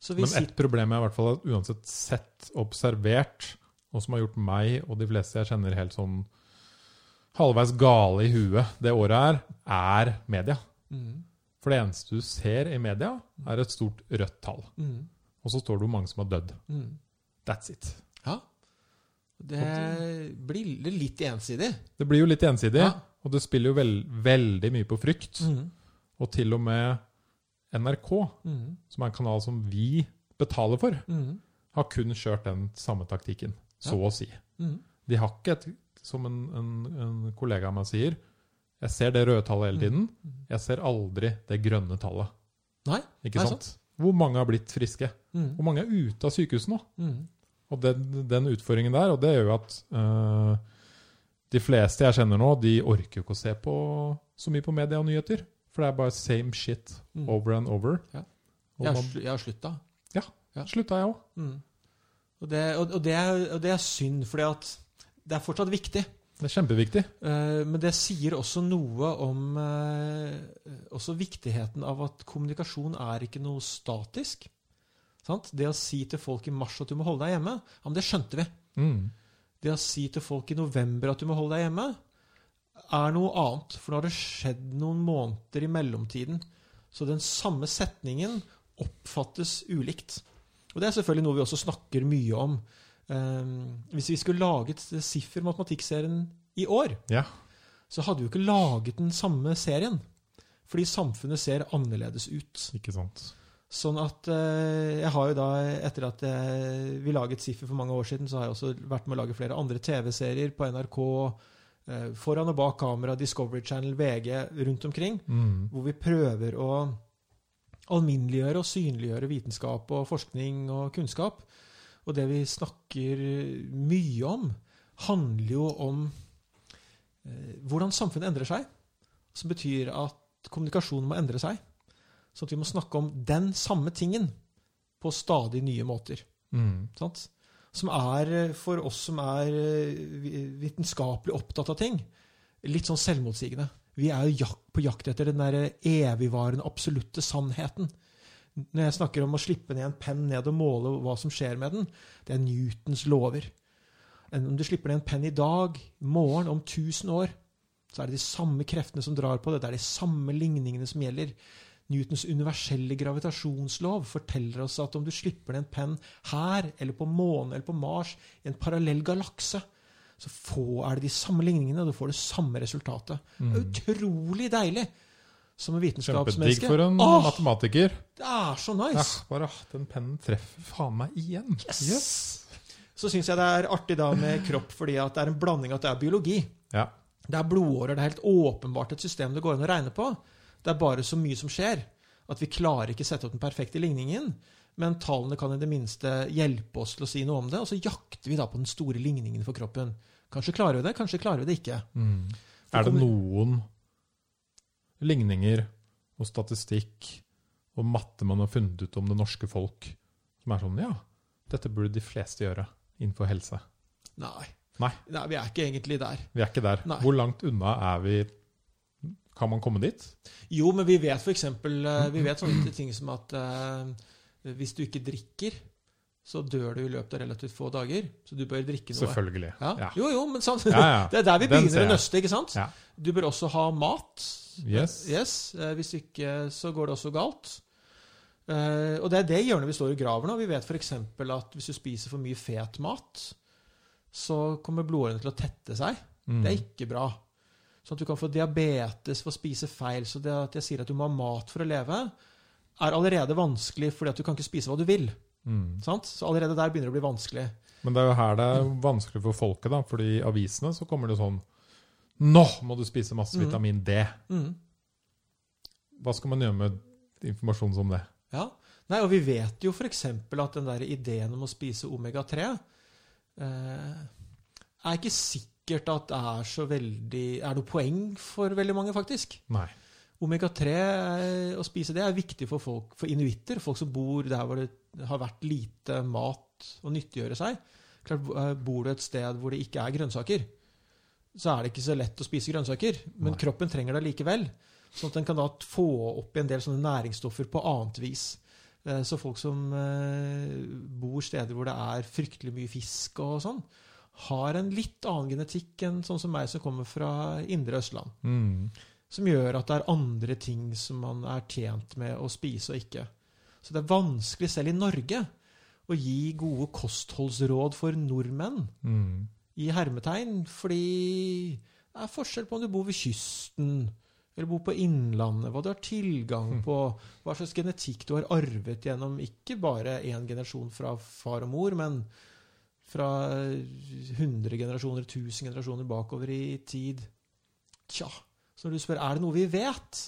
Så vi Men ett problem jeg i hvert fall har uansett sett, observert, og som har gjort meg og de fleste jeg kjenner helt sånn halvveis gale i huet det året her, er media. mm, For det eneste du ser i media, er et stort rødt tall. mm, Og så står det hvor mange som har dødd. mm. That's it. Ja. Det blir litt ensidig. Det blir jo litt ensidig, Ja. og det spiller jo veld, veldig mye på frykt. Mm, Og til og med NRK, mm, som er en kanal som vi betaler for, mm, har kun kjørt den samme taktikken, så Ja. å si. mm. De har ikke et, som en, en, en kollega av meg sier, jeg ser det røde tallet hele tiden, jeg ser aldri det grønne tallet. Nei? Ikke sant? sant? Hvor mange har blitt friske? Mm, Hvor mange er ute av sykehuset nå? mm, Og den, den utfordringen der, og det gjør jo at øh, de fleste jeg kjenner nå, de orker jo ikke å se på så mye på media og nyheter. For det er bare same shit mm. over and over. Ja. Og Jeg har, man, jeg har slutta. ja. slutta jeg òg. Mm. Og, det, og, og, det er, og det er synd, for det er fortsatt viktig. Det er kjempeviktig. Uh, Men det sier også noe om uh, også viktigheten av at kommunikasjon er ikke noe statisk. Sant? Det å si til folk i mars at du må holde deg hjemme, ja, men det skjønte vi. Mm. Det å si til folk i november at du må holde deg hjemme, er noe annet. For nå har det skjedd noen måneder i mellomtiden. Så den samme setningen oppfattes ulikt. Og det er selvfølgelig noe vi også snakker mye om. Um, hvis vi skulle laget Siffer matematikkserien i år, Ja. så hadde vi jo ikke laget den samme serien. Fordi samfunnet ser annerledes ut. Ikke sant. Sånn at uh, jeg har jo da, etter at jeg, vi laget Siffer for mange år siden, så har jeg også vært med å lage flere andre TV-serier på NRK, foran og bak kamera, Discovery Channel, VG, rundt omkring, Mm. hvor vi prøver å alminneliggjøre og synliggjøre vitenskap og forskning og kunnskap. Og det vi snakker mye om, handler jo om eh, hvordan samfunnet endrer seg. Som betyr at kommunikasjonen må endre seg. Sånn at vi må snakke om den samme tingen på stadig nye måter. Mm. Sant? Som er, eh, for oss som er eh, vitenskapelig opptatt av ting, litt sånn selvmotsigende. Vi er jo på jakt etter den der evigvarende, absolutte sannheten. Når jeg snakker om å slippe ned en penn ned og måle hva som skjer med den, det er Newtons lover. Om du slipper ned en penn i dag, i morgen, om 1000 år, så er det de samme kreftene som drar på det. Det er de samme ligningene som gjelder. Newtons universelle gravitasjonslov forteller oss at om du slipper ned en penn her, eller på månen eller på Mars, i en parallell galakse, så få, er det de samme ligningene, og du får det samme resultatet. Det er utrolig deilig som en vitenskapsmenneske. Kjempedigg for en Åh, matematiker. det er så nice! Ja, bare Den pennen treffer faen meg igjen. Yes! Så syns jeg det er artig da med kropp, fordi at det er en blanding at det er biologi. Ja. Det er blodårer. Det er helt åpenbart et system det går an å regne på. Det er bare så mye som skjer at vi klarer ikke sette opp den perfekte ligningen. Men tallene kan i det minste hjelpe oss til å si noe om det, og så jakter vi da på den store ligningen for kroppen. Kanskje klarer vi det, kanskje klarer vi det ikke. Mm. Er det noen ligninger og statistikk og matte man har funnet ut om det norske folk, som er sånn Ja, dette burde de fleste gjøre innenfor helse. Nei. Nei. Nei, vi er ikke egentlig der. Vi er ikke der. Nei. Hvor langt unna er vi Kan man komme dit? Jo, men vi vet f.eks. Vi vet sånne ting som at eh, hvis du ikke drikker, så dør du i løpet av relativt få dager. Så du bør drikke noe. Selvfølgelig. Ja. Ja. Jo, jo, men sant? Ja, ja. Det er der vi begynner å nøste, ikke sant? Du bør også ha mat. Yes. Yes, eh, Hvis ikke, så går det også galt. Eh, og det er det hjørnet vi står i graver nå. Vi vet f.eks. at hvis du spiser for mye fet mat, så kommer blodårene til å tette seg. Mm. Det er ikke bra. Sånn at du kan få diabetes for å spise feil. Så det at jeg sier at du må ha mat for å leve, er allerede vanskelig fordi at du kan ikke spise hva du vil. Mm. Sant? Så allerede der begynner det å bli vanskelig. Men det er jo her det er vanskelig for folket, da. fordi i avisene så kommer det sånn Nå må du spise masse Mm. vitamin D. Mm. Hva skal man gjøre med informasjon som det? Ja. Nei, og vi vet jo f.eks. at den der ideen om å spise omega-3 eh, er ikke sikkert at det er så veldig Er noe poeng for veldig mange, faktisk. Nei. Omega-3 eh, å spise det er viktig for folk, for inuitter, folk som bor der hvor det har vært lite mat å nyttiggjøre seg. Klart, eh, Bor du et sted hvor det ikke er grønnsaker, så er det ikke så lett å spise grønnsaker. Men Nei. kroppen trenger det likevel. Sånn at den kan da få opp en del sånne næringsstoffer på annet vis. Eh, Så folk som bor steder hvor det er fryktelig mye fisk og sånn, har en litt annen genetikk enn sånn som meg som kommer fra indre Østland. Mm. Som gjør at det er andre ting som man er tjent med å spise og ikke. Så det er vanskelig selv i Norge å gi gode kostholdsråd for nordmenn Mm. i hermetegn, fordi det er forskjell på om du bor ved kysten eller bor på innlandet, hva du har tilgang på, hva slags genetikk du har arvet gjennom ikke bare én generasjon fra far og mor, men fra 100 generasjoner, 1000 generasjoner bakover i tid. Tja, så når du spør er det noe vi vet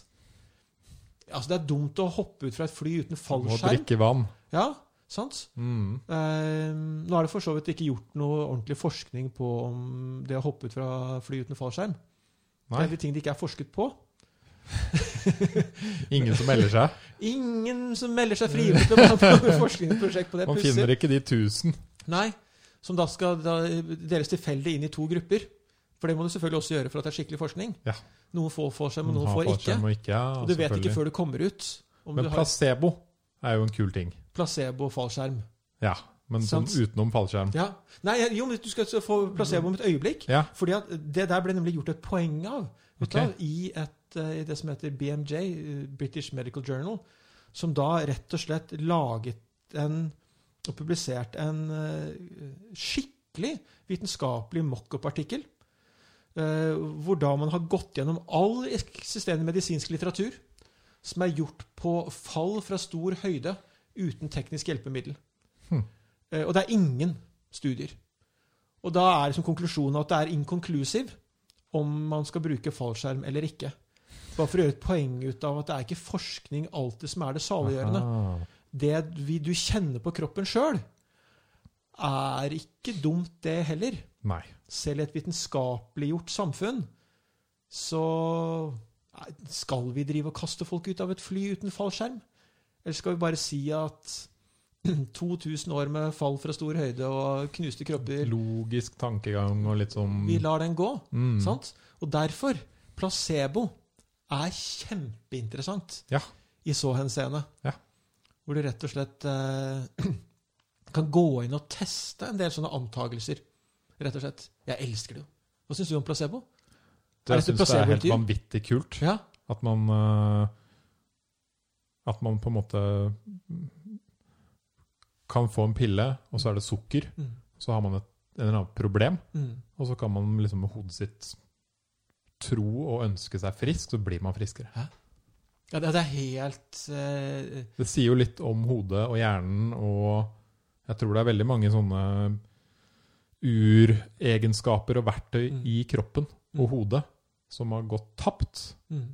Altså, Det er dumt å hoppe ut fra et fly uten fallskjerm. Må drikke vann. Ja, sant? Mm. Eh, nå er det for så vidt ikke gjort noe ordentlig forskning på om det å hoppe ut fra fly uten fallskjerm. Nei. Det er de ting det ikke er forsket på. ingen som melder seg. Ingen som melder seg frivillig til å være på forskningsprosjekt på det. Man finner ikke de tusen. Nei, som da skal da deles tilfeldig inn i to grupper. For det må du selvfølgelig også gjøre for at det er skikkelig forskning. Ja. Noen får seg, men noen får ikke. Og ikke ja, Og du vet ikke før du kommer ut om Men du har placebo er jo en kul ting. placebo-fallskjerm. Ja, men sånn utenom fallskjerm. Ja. Nei, jo, men du skal få placebo om et øyeblikk. Ja. Fordi det der ble nemlig gjort et poeng av okay. du i, et, eh, i det som heter BMJ, eh, British Medical Journal, som da rett og slett laget en og publisert en eh, skikkelig vitenskapelig mock-up-artikkel. eh, hvor da man har gått gjennom all eksisterende medisinsk litteratur som er gjort på fall fra stor høyde uten teknisk hjelpemiddel. Hm. Eh, og det er ingen studier. Og da er liksom konklusjonen at det er inkonklusiv om man skal bruke fallskjerm eller ikke. Bare for å gjøre et poeng ut av at det er ikke forskning alltid som er det saliggjørende. Det vi, du kjenner på kroppen sjøl, er ikke dumt, det heller. Nei. Selv i et vitenskapeliggjort samfunn så skal vi drive og kaste folk ut av et fly uten fallskjerm? Eller skal vi bare si at 2000 år med fall fra stor høyde og knuste kropper Logisk tankegang og litt sånn Vi lar den gå. mm. Sant? Og derfor placebo er kjempeinteressant Ja. i så henseende. Ja. Hvor du rett og slett eh, kan gå inn og teste en del sånne antakelser. Rett og slett. Jeg elsker det jo. Hva syns du om placebo? Det, jeg syns det er helt vanvittig kult. Ja. At man eh, At man på en måte kan få en pille, og så er det sukker. Mm. Så har man et en eller annet problem, Mm. og så kan man liksom med hodet sitt tro og ønske seg frisk, så blir man friskere. Ja, det, det er helt uh... Det sier jo litt om hodet og hjernen, og jeg tror det er veldig mange sånne uregenskaper og verktøy Mm. i kroppen og Mm. hodet som har gått tapt. mm.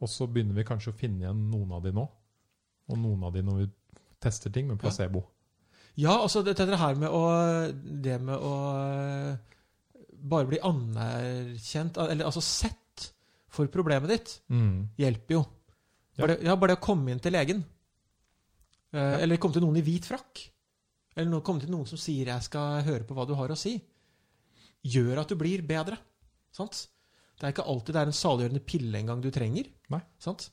Og så begynner vi kanskje å finne igjen noen av de nå. Og noen av de når vi tester ting med placebo. Ja, altså dette det her med å Det med å eh, bare bli anerkjent, eller altså sett for problemet ditt, Mm. hjelper jo. Bare, ja, bare det å komme inn til legen. Eh, Eller komme til noen i hvit frakk. Eller komme til noen som sier 'jeg skal høre på hva du har å si', gjør at du blir bedre. Sant? Det er ikke alltid det er en saliggjørende pille engang du trenger. Nei. Sant?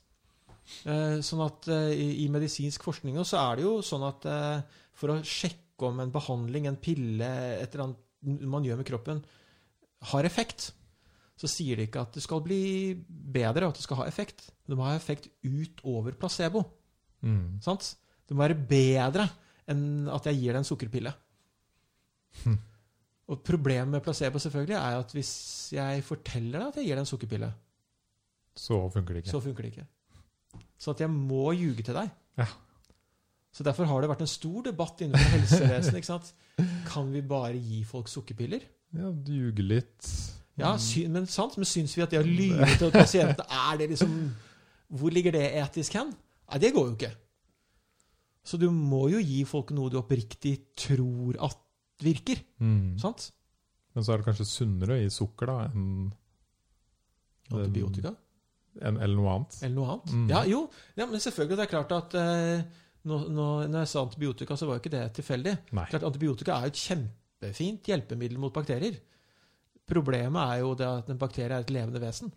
Eh, Sånn at eh, i i medisinsk forskning så er det jo sånn at eh, for å sjekke om en behandling, en pille, et eller annet man gjør med kroppen, har effekt, så sier de ikke at det skal bli bedre, og at det skal ha effekt. Det må ha effekt utover placebo. Mm. Sant? Det må være bedre enn at jeg gir deg en sukkerpille. Hm. Og problemet med placebo selvfølgelig er at hvis jeg forteller deg at jeg gir deg en sukkerpille, Så funker det ikke. så funker det ikke. Så at jeg må ljuge til deg. Ja. Så derfor har det vært en stor debatt innenfor helsevesenet. ikke sant? Kan vi bare gi folk sukkerpiller? Ja, ljuge litt. Ja, Mm. sy men sant? Men syns vi at det å lyve til pasientene er det liksom Hvor ligger det etisk hen? Nei, det går jo ikke. Så du må jo gi folk noe du oppriktig tror at virker. Mm. Sant? Men så er det kanskje sunnere gi sukker da enn Antibiotika. en, eller noe annet. Eller noe annet. Mm. Ja, jo. Ja, men selvfølgelig, det er klart at eh, nå, nå, når jeg sa antibiotika, så var jo ikke det tilfeldig. Klart, antibiotika er jo et kjempefint hjelpemiddel mot bakterier. Problemet er jo det at en bakterie er et levende vesen.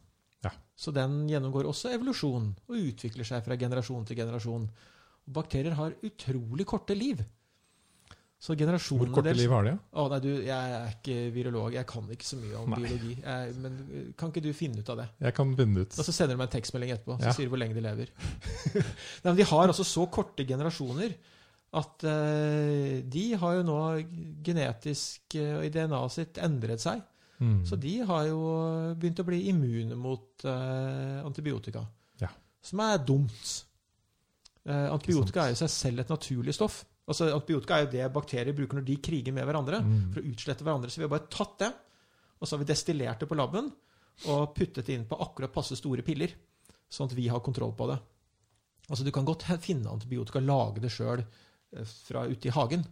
Ja. Så den gjennomgår også evolusjon og utvikler seg fra generasjon til generasjon. Og bakterier har utrolig korte liv. Så Hvor korte liv har de? Å, nei, du, jeg er ikke virolog. Jeg kan ikke så mye om Nei. biologi. Jeg, men eh, kan ikke du finne ut av det? Jeg kan finne ut. Og så sender du meg en tekstmelding etterpå så Ja. sier du hvor lenge de lever. Nei, men De har altså så korte generasjoner at uh, de har jo nå genetisk og og i DNA-et sitt endret seg. Mm. Så de har jo begynt å bli immune mot eh, antibiotika. Ja. Som er dumt. Eh, antibiotika er jo seg selv et naturlig stoff. Altså Antibiotika er jo det bakterier bruker når de kriger med hverandre. Mm. For å utslette hverandre. Så vi har bare tatt det, og så har vi destillert det på laben og puttet det inn på akkurat passe store piller, sånn at vi har kontroll på det. Altså Du kan godt finne antibiotika, lage det sjøl fra ute i hagen.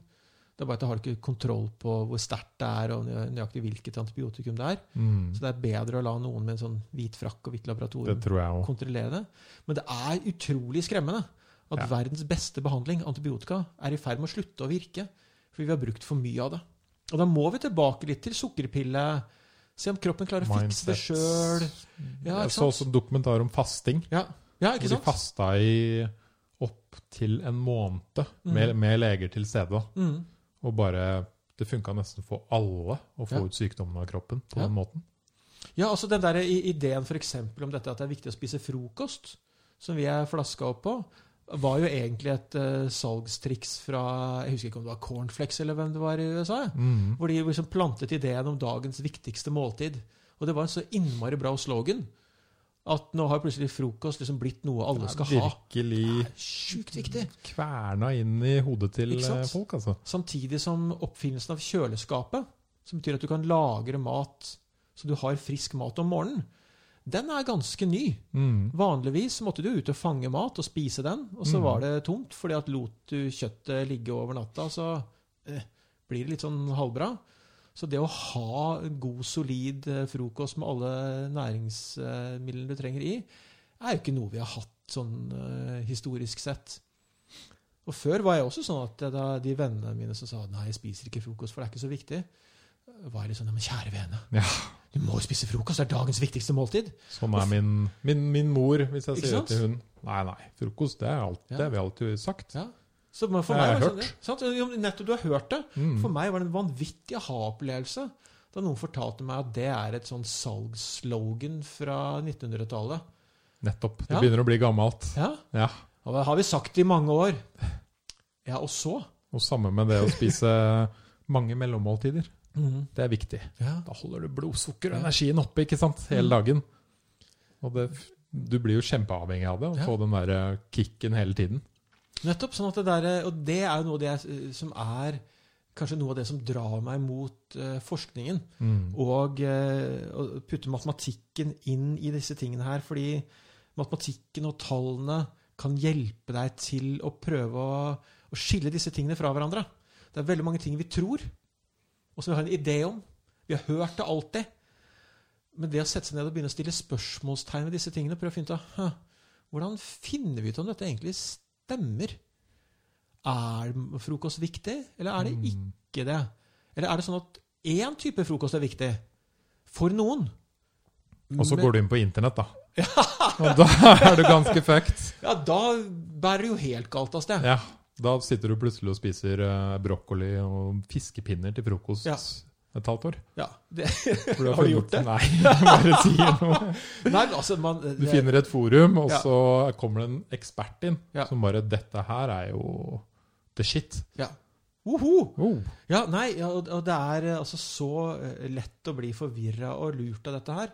Det er bare at du har ikke kontroll på hvor sterkt det er, og nøyaktig hvilket antibiotikum det er. Mm. Så det er bedre å la noen med en sånn hvit frakk og hvitt laboratorium kontrollere det. Men det er utrolig skremmende at Ja. verdens beste behandling, antibiotika, er i ferd med å slutte å virke. Fordi vi har brukt for mye av det. Og da må vi tilbake litt til sukkerpille. Se om kroppen klarer å fikse det sjøl. Ja, jeg så også en dokumentar om fasting. Ja. ja, ikke ikke de sant? fasta i opp til en måned med, med leger til stede. Mm. Og bare Det funka nesten for alle å få Ja. ut sykdommen av kroppen på Ja. den måten. Ja, altså den der ideen for om dette at det er viktig å spise frokost, som vi er flaska opp på, var jo egentlig et uh, salgstriks fra Jeg husker ikke om det var Cornflex eller hvem det var i USA. Mm. Hvor de liksom plantet ideen om dagens viktigste måltid. Og det var en så innmari bra slogan at nå har plutselig frokost liksom blitt noe alle skal ha. Virkelig Sjukt viktig. kverna inn i hodet til eh, folk, altså. Samtidig som oppfinnelsen av kjøleskapet, som betyr at du kan lagre mat så du har frisk mat om morgenen, den er ganske ny. Mm. Vanligvis måtte du ut og fange mat og spise den, og så Mm. var det tomt, fordi at lot du kjøttet ligge over natta, så eh, blir det litt sånn halvbra. Så det å ha god, solid eh, frokost med alle næringsmidlene du trenger i, er jo ikke noe vi har hatt sånn uh, historisk sett. Og før var jeg også sånn at da de vennene mine som sa nei, jeg spiser ikke frokost, for det er ikke så viktig, var jeg litt sånn ja, men kjære vene, Ja. du må jo spise frokost, det er dagens viktigste måltid. Sånn er min, min, min mor, hvis jeg sier det til hun. Nei, nei, frokost, det er alt, Ja. det har vi alltid sagt. Ja. Så for meg jeg det sånn, sant? Nettopp, du har hørt det. Mm. For meg var det en vanvittig aha-opplevelse da noen fortalte meg at det er et sånn salgsslogan fra 1900-tallet. Nettopp. Det Ja. begynner å bli gammelt. Ja, Ja. og det har vi sagt i mange år. Ja, og så? Og samme med det å spise mange mellommåltider. Det er viktig. Ja. Da holder du blodsukker og energien oppe ikke sant? hele Mm. dagen. Og det, du blir jo kjempeavhengig av det, å få den der kicken hele tiden. Nettopp. sånn at det der, Og det er jo noe det jeg- som er kanskje noe av det som drar meg mot uh, forskningen. Mm. Og eh, å putte matematikken inn i disse tingene her. Fordi matematikken og tallene kan hjelpe deg til å prøve å, å skille disse tingene fra hverandre. Det er veldig mange ting vi tror, og som vi har en idé om. Vi har hørt det alltid. Men det å sette seg ned og begynne å stille spørsmålstegn ved disse tingene, prøve å finne ut av hvordan finner vi ut om dette egentlig stemmer. Er frokost viktig, eller er det Mm. ikke det? Eller er det sånn at én type frokost er viktig for noen? Og så går du inn på internett, da. Og da er du ganske fucked. Ja, da bærer det jo helt galt av sted. Ja, Da sitter du plutselig og spiser eh, brokkoli og fiskepinner til frokost Ja. Et halvt år. Ja, det, For Har du gjort det? Nei, bare sier noe. nei, altså man, Du finner et forum, og Ja. så kommer det en ekspert inn Ja. som bare 'Dette her er jo the shit'. ja. Woho! Oh. Ja, nei, og og det er eh, altså så eh, lett å bli forvirra og lurt av dette her.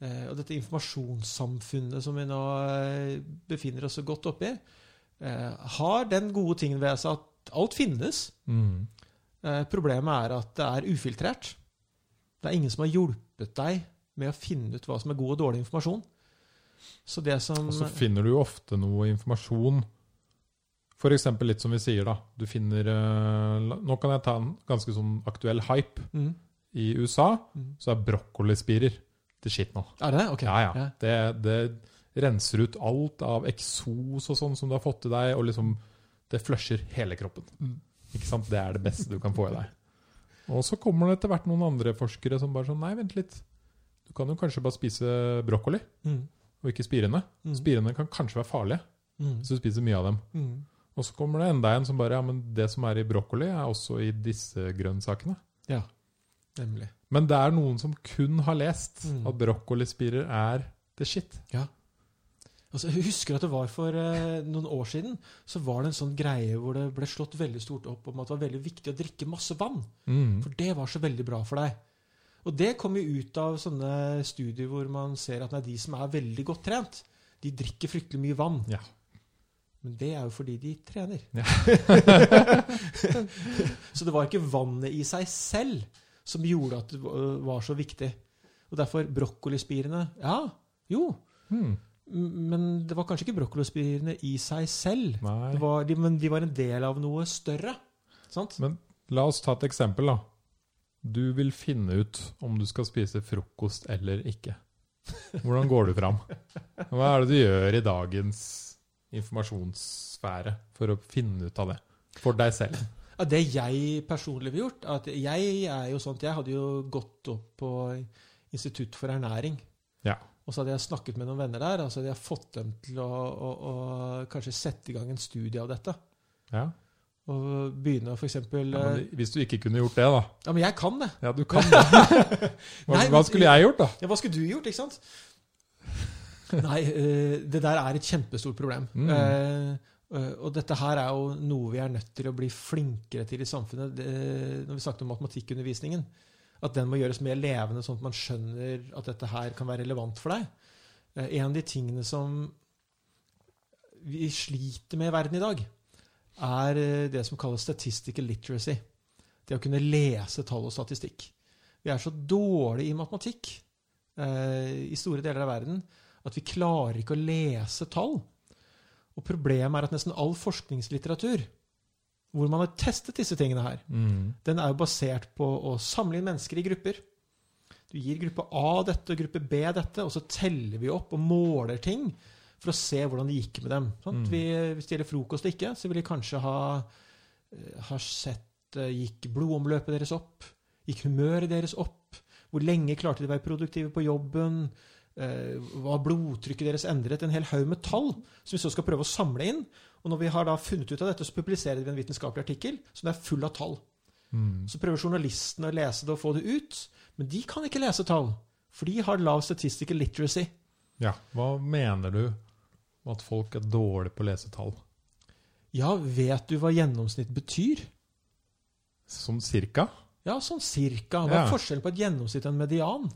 Eh, Og dette informasjonssamfunnet som vi nå eh, befinner oss så godt oppi, eh, har den gode tingen ved seg at alt finnes. Mm. Eh, Problemet er at det er ufiltrert. Det er ingen som har hjulpet deg med å finne ut hva som er god og dårlig informasjon. Så det som Og så finner du jo ofte noe informasjon. F.eks. litt som vi sier, da. Du finner eh, Nå kan jeg ta en ganske sånn aktuell hype. mm. I USA Mm. så er brokkolispirer til shit nå. Er det det? Ok. Ja, ja. Det, det renser ut alt av eksos og sånn som du har fått i deg, og liksom det flusher hele kroppen. Mm. Ikke sant? Det er det beste du kan få i deg. Og så kommer det etter hvert noen andre forskere som bare sånn Nei, vent litt. Du kan jo kanskje bare spise brokkoli, Mm. og ikke spirene. Mm. Spirene kan kanskje være farlige Mm. hvis du spiser mye av dem. Mm. Og så kommer det enda en som bare Ja, men det som er i brokkoli, er også i disse grønnsakene. Ja, nemlig. Men det er noen som kun har lest Mm. at brokkolispirer er the shit. Altså, jeg husker at det var for eh, noen år siden så var det en sånn greie hvor det ble slått veldig stort opp om at det var veldig viktig å drikke masse vann. Mm. For det var så veldig bra for deg. Og det kom jo ut av sånne studier hvor man ser at nei, de som er veldig godt trent, de drikker fryktelig mye vann. Ja. Men det er jo fordi de trener. Ja. så det var ikke vannet i seg selv som gjorde at det var så viktig. Og derfor brokkolispirene Ja, jo. Mm. Men det var kanskje ikke brokkolispirene i seg selv. Var, de, men de var en del av noe større. Sant? Men la oss ta et eksempel, da. Du vil finne ut om du skal spise frokost eller ikke. Hvordan går du fram? Hva er det du gjør i dagens informasjonssfære for å finne ut av det? For deg selv. Ja, det jeg personlig ville gjort at Jeg er jo at jeg hadde jo gått opp på Institutt for ernæring. Ja. Og så hadde jeg snakket med noen venner der, og så hadde jeg fått dem til å, å, å kanskje sette i gang en studie av dette. Ja. Og begynne å f.eks. ja Ja, hvis du ikke kunne gjort det, da. ja, men jeg kan det. Ja, du kan det. Hva, Nei, hva skulle jeg gjort, da? Ja, hva skulle du gjort, ikke sant? Nei, eh, det der er et kjempestort problem. Mm. Eh, eh, og dette her er jo noe vi er nødt til å bli flinkere til i samfunnet. Når vi snakket om matematikkundervisningen, at den må gjøres mer levende, sånn at man skjønner at dette her kan være relevant for deg. Eh, en av de tingene som vi sliter med i verden i dag, er eh, det som kalles statistical literacy. Det å kunne lese tall og statistikk. Vi er så dårlige i matematikk eh, i store deler av verden at vi klarer ikke å lese tall. Og problemet er at nesten all forskningslitteratur hvor man har testet disse tingene her, Mm. den er jo basert på å samle inn mennesker i grupper. Du gir gruppe A dette og gruppe B dette, og så teller vi opp og måler ting for å se hvordan det gikk med dem. Sant? Mm. Vi, hvis det gjelder frokost og ikke, så vil de kanskje ha, eh, ha sett eh, Gikk blodomløpet deres opp? Gikk humøret deres opp? Hvor lenge klarte de å være produktive på jobben? Eh, Var blodtrykket deres endret? En hel haug med tall som vi så skal prøve å samle inn. Og når vi har da funnet ut av dette, så publiserer vi en vitenskapelig artikkel som er full av tall. Mm. Så prøver journalistene å lese det og få det ut, men de kan ikke lese tall. For de har lav statistical literacy. Ja. Hva mener du om at folk er dårlige på å lese tall? Ja, vet du hva gjennomsnitt betyr? Sånn cirka? Ja, sånn cirka. Hva er Ja. forskjellen på et gjennomsnitt og en median?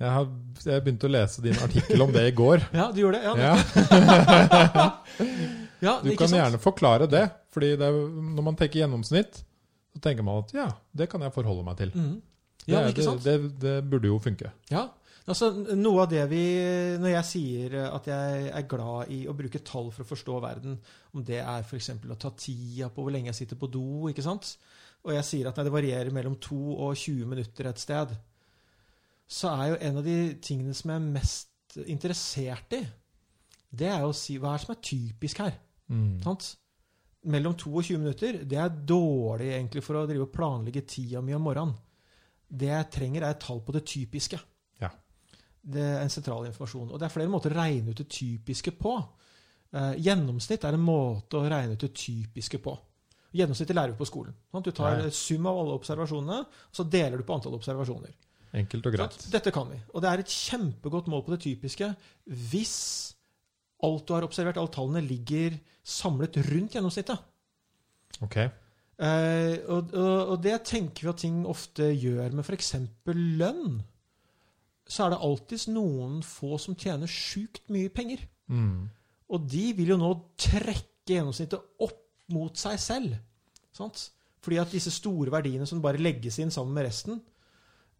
Jeg har jeg begynte å lese din artikkel om det i går. Ja, du gjorde det? Ja, Ja, ja Du kan sant? gjerne forklare det. fordi det er, når man tenker gjennomsnitt, så tenker man at ja, det kan jeg forholde meg til. Mm. Ja, det, det, det burde jo funke. Ja. Altså, noe av det vi Når jeg sier at jeg er glad i å bruke tall for å forstå verden, om det er f.eks. å ta tida på hvor lenge jeg sitter på do, ikke sant? og jeg sier at nei, det varierer mellom 2 og 20 minutter et sted, så er jo en av de tingene som jeg er mest interessert i, det er å si hva er det som er typisk her. Mm. Sant? Mellom 2 og 20 minutter, det er dårlig egentlig for å drive og planlegge tida mi om morgenen. Det jeg trenger, er et tall på det typiske. Ja. Det er en sentral informasjon. Og det er flere måter å regne ut det typiske på. Eh, gjennomsnitt er en måte å regne ut det typiske på. Gjennomsnittet lærer vi på skolen. Sant? Du tar Ja, sum av alle observasjonene, og så deler du på antall observasjoner. Enkelt og greit. Sant? Dette kan vi. Og det er et kjempegodt mål på det typiske hvis alt du har observert, alle tallene, ligger samlet rundt gjennomsnittet. Ok. Eh, og, og, og det tenker vi at ting ofte gjør med f.eks. lønn. Så er det alltids noen få som tjener sjukt mye penger. Mm. Og de vil jo nå trekke gjennomsnittet opp mot seg selv. Sant? Fordi at disse store verdiene som bare legges inn sammen med resten,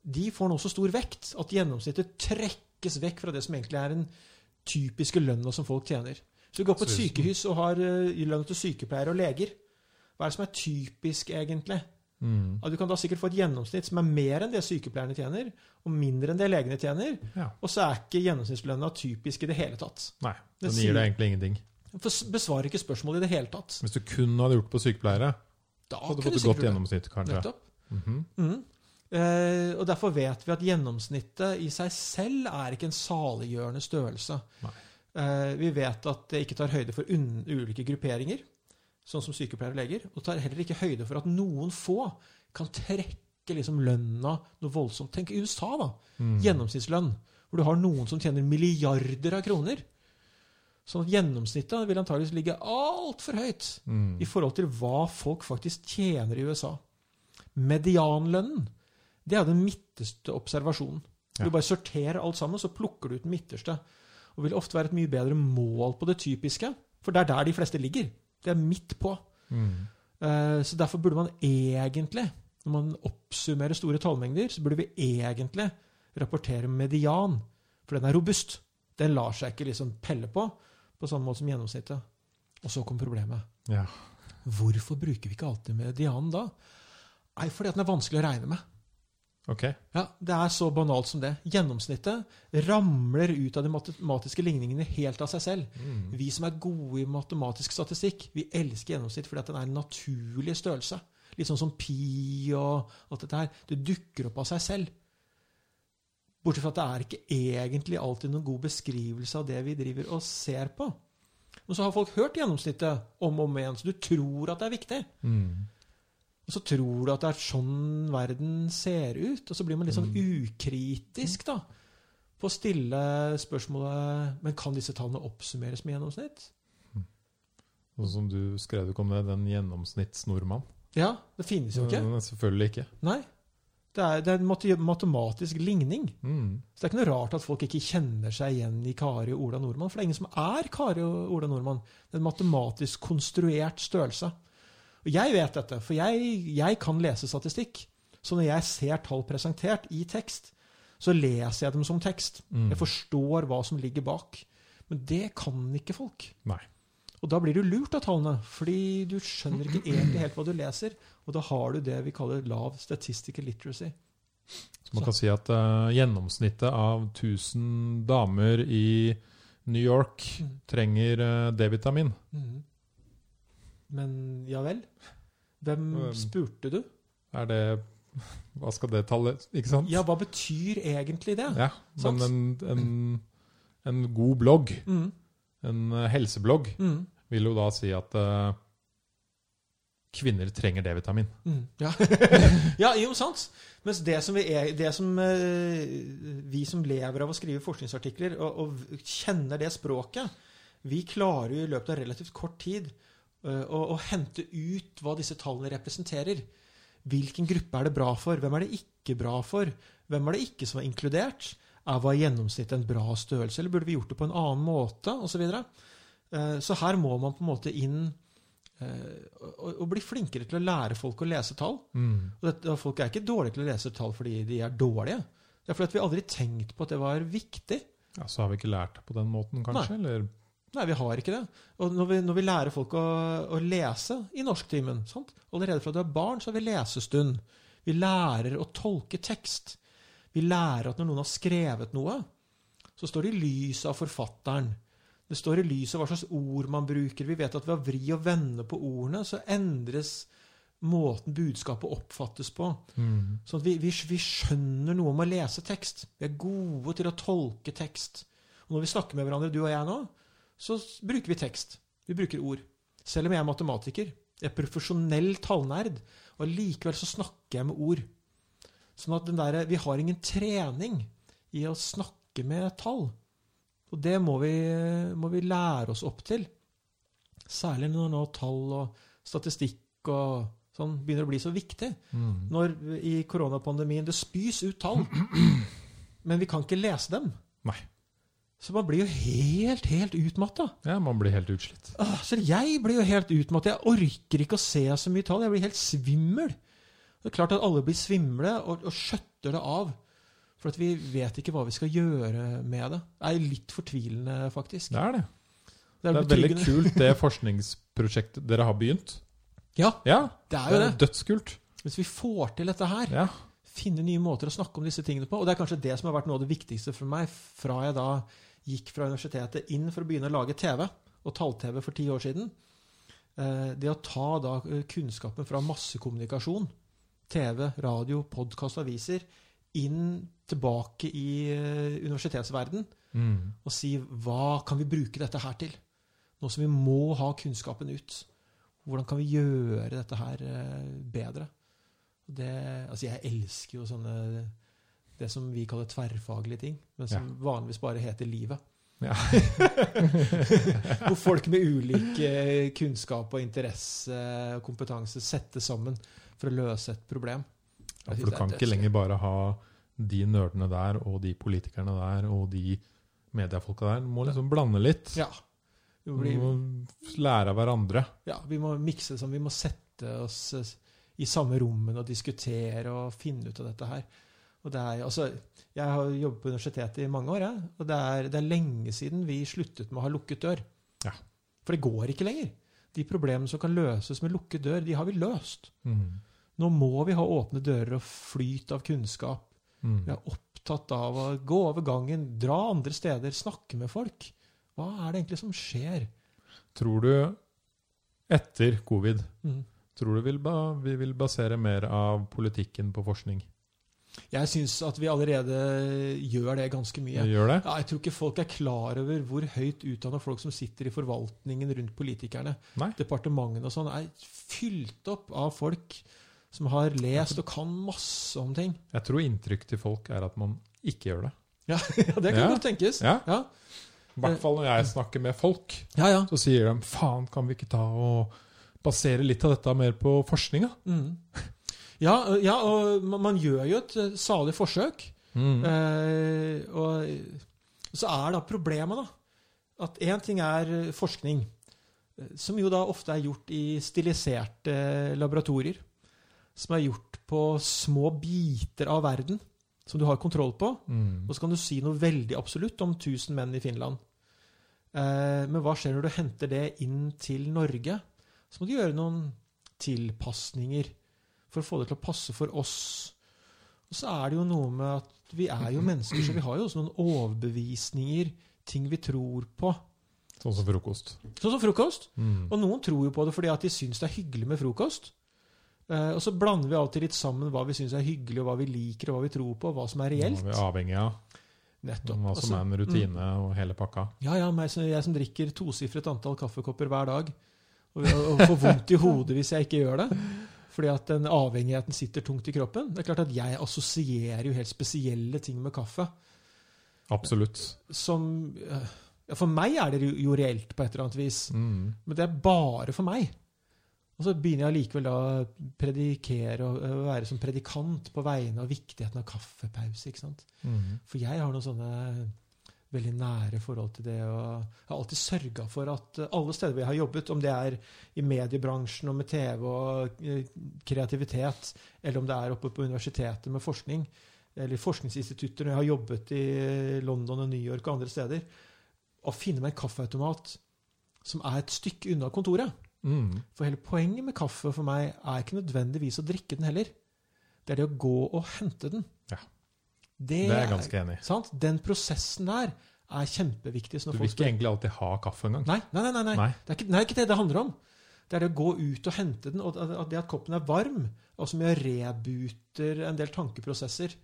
de får nå så stor vekt at gjennomsnittet trekkes vekk fra det som egentlig er den typiske lønna som folk tjener. Så du går på et sykehus og har lønn til sykepleiere og leger. Hva er det som er typisk, egentlig? Mm. Du kan da sikkert få et gjennomsnitt som er mer enn det sykepleierne tjener, og mindre enn det legene tjener. Ja. Og så er ikke gjennomsnittslønna typisk i det hele tatt. Nei, Det den gir deg egentlig ingenting. Besvarer ikke spørsmålet i det hele tatt. Hvis du kun hadde gjort på sykepleiere, Da så hadde du fått et godt gjennomsnitt, det. kanskje. Nettopp. Mm -hmm. Eh, og Derfor vet vi at gjennomsnittet i seg selv er ikke en saliggjørende størrelse. Nei. Eh, vi vet at det ikke tar høyde for ulike grupperinger, sånn som sykepleiere og leger. Og tar heller ikke høyde for at noen få kan trekke liksom lønna noe voldsomt. Tenk USA, da. Mm. Gjennomsnittslønn. Hvor du har noen som tjener milliarder av kroner. Sånn at gjennomsnittet vil antageligvis ligge altfor høyt Mm. i forhold til hva folk faktisk tjener i USA. Medianlønnen, det er jo den midterste observasjonen. Du bare sorterer alt sammen, så plukker du ut den midterste. Og vil ofte være et mye bedre mål på det typiske, for det er der de fleste ligger. Det er midt på. Mm. Eh, Så derfor burde man egentlig, når man oppsummerer store tallmengder, så burde vi egentlig rapportere median. For den er robust. Den lar seg ikke liksom pelle på på samme måte som gjennomsnittet. Og så kom problemet. Ja. Hvorfor bruker vi ikke alltid medianen da? Nei, fordi den er vanskelig å regne med. Ok. Ja, Det er så banalt som det. Gjennomsnittet ramler ut av de matematiske ligningene helt av seg selv. Mm. Vi som er gode i matematisk statistikk, vi elsker gjennomsnitt fordi at den er en naturlig størrelse. Litt sånn som pi og alt dette her. Det dukker opp av seg selv. Bortsett fra at det er ikke egentlig alltid noen god beskrivelse av det vi driver og ser på. Men så har folk hørt gjennomsnittet om og om igjen, så du tror at det er viktig. Mm. Og så tror du at det er sånn verden ser ut, og så blir man litt sånn ukritisk da, på å stille spørsmålet Men kan disse tallene oppsummeres med gjennomsnitt? Sånn som du skrev ikke om det, den gjennomsnittsnordmann. Ja, det finnes jo ikke. Er Selvfølgelig ikke. Nei. Det er, det er en matematisk ligning. Mm. Så det er ikke noe rart at folk ikke kjenner seg igjen i Kari og Ola Nordmann. For det er ingen som er Kari og Ola Nordmann. Det er en matematisk konstruert størrelse. Og jeg vet dette, for jeg, jeg kan lese statistikk. Så når jeg ser tall presentert i tekst, så leser jeg dem som tekst. Mm. Jeg forstår hva som ligger bak. Men det kan ikke folk. Nei. Og da blir du lurt av tallene, fordi du skjønner ikke egentlig helt hva du leser. Og da har du det vi kaller lav statistical literacy. Så man kan si at uh, gjennomsnittet av 1000 damer i New York Mm. trenger uh, D-vitamin. Mhm. Men ja vel? Hvem spurte du? Er det Hva skal det tallet Ikke sant? Ja, hva betyr egentlig det? Ja, men en, en, en god blogg, Mm, en eh, helseblogg, mm, vil jo da si at uh, kvinner trenger D-vitamin. mm. Ja. ja, jo, sant. Mens det som, vi, er, det som uh, vi som lever av å skrive forskningsartikler og, og kjenner det språket, vi klarer jo i løpet av relativt kort tid eh, å, å hente ut hva disse tallene representerer. Hvilken gruppe er det bra for? Hvem er det ikke bra for? Hvem er det ikke som er inkludert? Er var gjennomsnittet en bra størrelse, eller burde vi gjort det på en annen måte? Og så. Eh, så her må man på en måte inn eh, og, og bli flinkere til å lære folk å lese tall. Mm. dette, og folk er ikke dårlige til å lese tall fordi de er dårlige. Det er fordi at vi aldri tenkt på at det var viktig. Ja, så har vi ikke lært det på den måten, kanskje? Eller Nei, vi har ikke det. Og når vi, når vi lærer folk å, å lese i norsktimen sant? Allerede fra du er barn, så har vi lesestund. Vi lærer å tolke tekst. Vi lærer at når noen har skrevet noe, så står det i lys av forfatteren. Det står i lys av hva slags ord man bruker. Vi vet at ved å vri og vende på ordene, så endres måten budskapet oppfattes på. mm. Sånn at vi, vi, vi skjønner noe om å lese tekst. Vi er gode til å tolke tekst. Og når vi snakker med hverandre, du og jeg nå, så bruker vi tekst. Vi bruker ord. Selv om jeg er matematiker. Jeg er profesjonell tallnerd. Og likevel så snakker jeg med ord. Sånn at den der, vi har ingen trening i å snakke med tall. Og det må vi, må vi lære oss opp til. Særlig når nå tall og statistikk og sånn begynner å bli så viktig Mm. når i koronapandemien det spys ut tall, men vi kan ikke lese dem. Nei. Så man blir jo helt, helt utmatta. Ja, man blir helt utslitt. Så jeg blir jo helt utmatta. Jeg orker ikke å se så mye tall. Jeg blir helt svimmel. Det er klart at alle blir svimle og, og skjøtter det av. For at vi vet ikke hva vi skal gjøre med det. Det er litt fortvilende, faktisk. Det er det. Det Det er veldig kult, det forskningsprosjektet dere har begynt. Ja, Ja, det er jo det. dødskult. Hvis vi får til dette her, Ja. finne nye måter å snakke om disse tingene på Og det er kanskje det som har vært noe av det viktigste for meg fra jeg da gikk fra universitetet inn for å begynne å lage TV, og tall-TV for ti år siden. Eh, Det å ta da eh, kunnskapen fra massekommunikasjon, TV, radio, podkast, aviser, inn tilbake i eh, universitetsverden Mm. og si hva kan vi bruke dette her til? Nå som vi må ha kunnskapen ut. Hvordan kan vi gjøre dette her bedre? Det, altså jeg elsker jo sånne det som vi kaller tverrfaglige ting, men som vanligvis bare heter livet. Ja. Hvor folk med ulik eh, kunnskap og interesse og kompetanse settes sammen for å løse et problem. Ja, for du kan ikke lenger bare ha de nerdene der og de politikerne der og de mediefolka der. Du må liksom blande litt. Ja. Vi, må lære av hverandre. ja, vi må mikse det sammen. Vi må sette oss i samme rommen og diskutere og finne ut av dette her. Og det er, altså, jeg har jobbet på universitetet i mange år, jeg, og det er, det er lenge siden vi sluttet med å ha lukket dør. Ja. For det går ikke lenger. De problemene som kan løses med lukket dør, de har vi løst. Mm. Nå må vi ha åpne dører og flyt av kunnskap. Mm. Vi er opptatt av å gå over gangen, dra andre steder, snakke med folk. Hva er det egentlig som skjer? Tror du etter covid Mm. Tror du vi vil basere mer av politikken på forskning? Jeg syns at vi allerede gjør det ganske mye. Gjør det? Ja, jeg tror ikke folk er klar over hvor høyt utdanna folk som sitter i forvaltningen rundt politikerne, Nei. departementene og sånn, er fylt opp av folk som har lest og kan masse om ting. Jeg tror inntrykk til folk er at man ikke gjør det. Ja, det kan Ja. godt tenkes. Ja. Ja. I hvert fall når jeg snakker med folk, ja. ja. så sier de faen, kan vi ikke ta og basere litt av dette mer på forskninga? Mm. Ja, ja, og man, man gjør jo et salig forsøk. Mm. Eh, og så er da problemet da, at én ting er forskning, som jo da ofte er gjort i stiliserte laboratorier. Som er gjort på små biter av verden som du har kontroll på. Mm. Og så kan du si noe veldig absolutt om 1000 menn i Finland. Eh, men hva skjer når du henter det inn til Norge? Så må du gjøre noen tilpasninger for å få det til å passe for oss. Og så er det jo noe med at vi er jo mennesker, så vi har jo også noen overbevisninger, ting vi tror på. Sånn som frokost. Sånn som frokost. Mm. Og noen tror jo på det fordi at de syns det er hyggelig med frokost. Eh, og så blander vi alltid litt sammen hva vi syns er hyggelig, og hva vi liker, og hva vi tror på, og hva som er reelt. er vi avhengig av Nettopp. hva som er en rutine og hele pakka. Ja, ja, meg, som- jeg som drikker tosifret antall kaffekopper hver dag. Og, og får vondt i hodet hvis jeg ikke gjør det. Fordi at den avhengigheten sitter tungt i kroppen. Det er klart at Jeg assosierer jo helt spesielle ting med kaffe. Absolutt. Som eh, ja, For meg er det jo- reelt på et eller annet vis. Mm. Men det er bare for meg. Og så begynner jeg likevel da å predikere og og være som predikant på vegne av viktigheten av kaffepause. ikke sant? Mm. For jeg har noen sånne veldig nære forhold til det. Og jeg har alltid sørga for at alle steder hvor jeg har jobbet, om det er i mediebransjen og med TV og eh, kreativitet, eller om det er oppe på universitetet med forskning, eller forskningsinstitutter når jeg har jobbet i London og New York og andre steder, å finne meg en kaffeautomat som er et stykke unna kontoret. Mm. For hele poenget med kaffe for meg er ikke nødvendigvis å drikke den heller. Det er det å gå og hente den. Ja. Det, Det er jeg ganske enig i. Den prosessen der er kjempeviktig. Du vil ikke egentlig alltid ha kaffe engang. Nei, nei, nei. nei, nei. Det, er ikke, nei, ikke det det handler om. Det er det å gå ut og hente den, og det at koppen er varm, og som gjør rebooter en del tankeprosesser.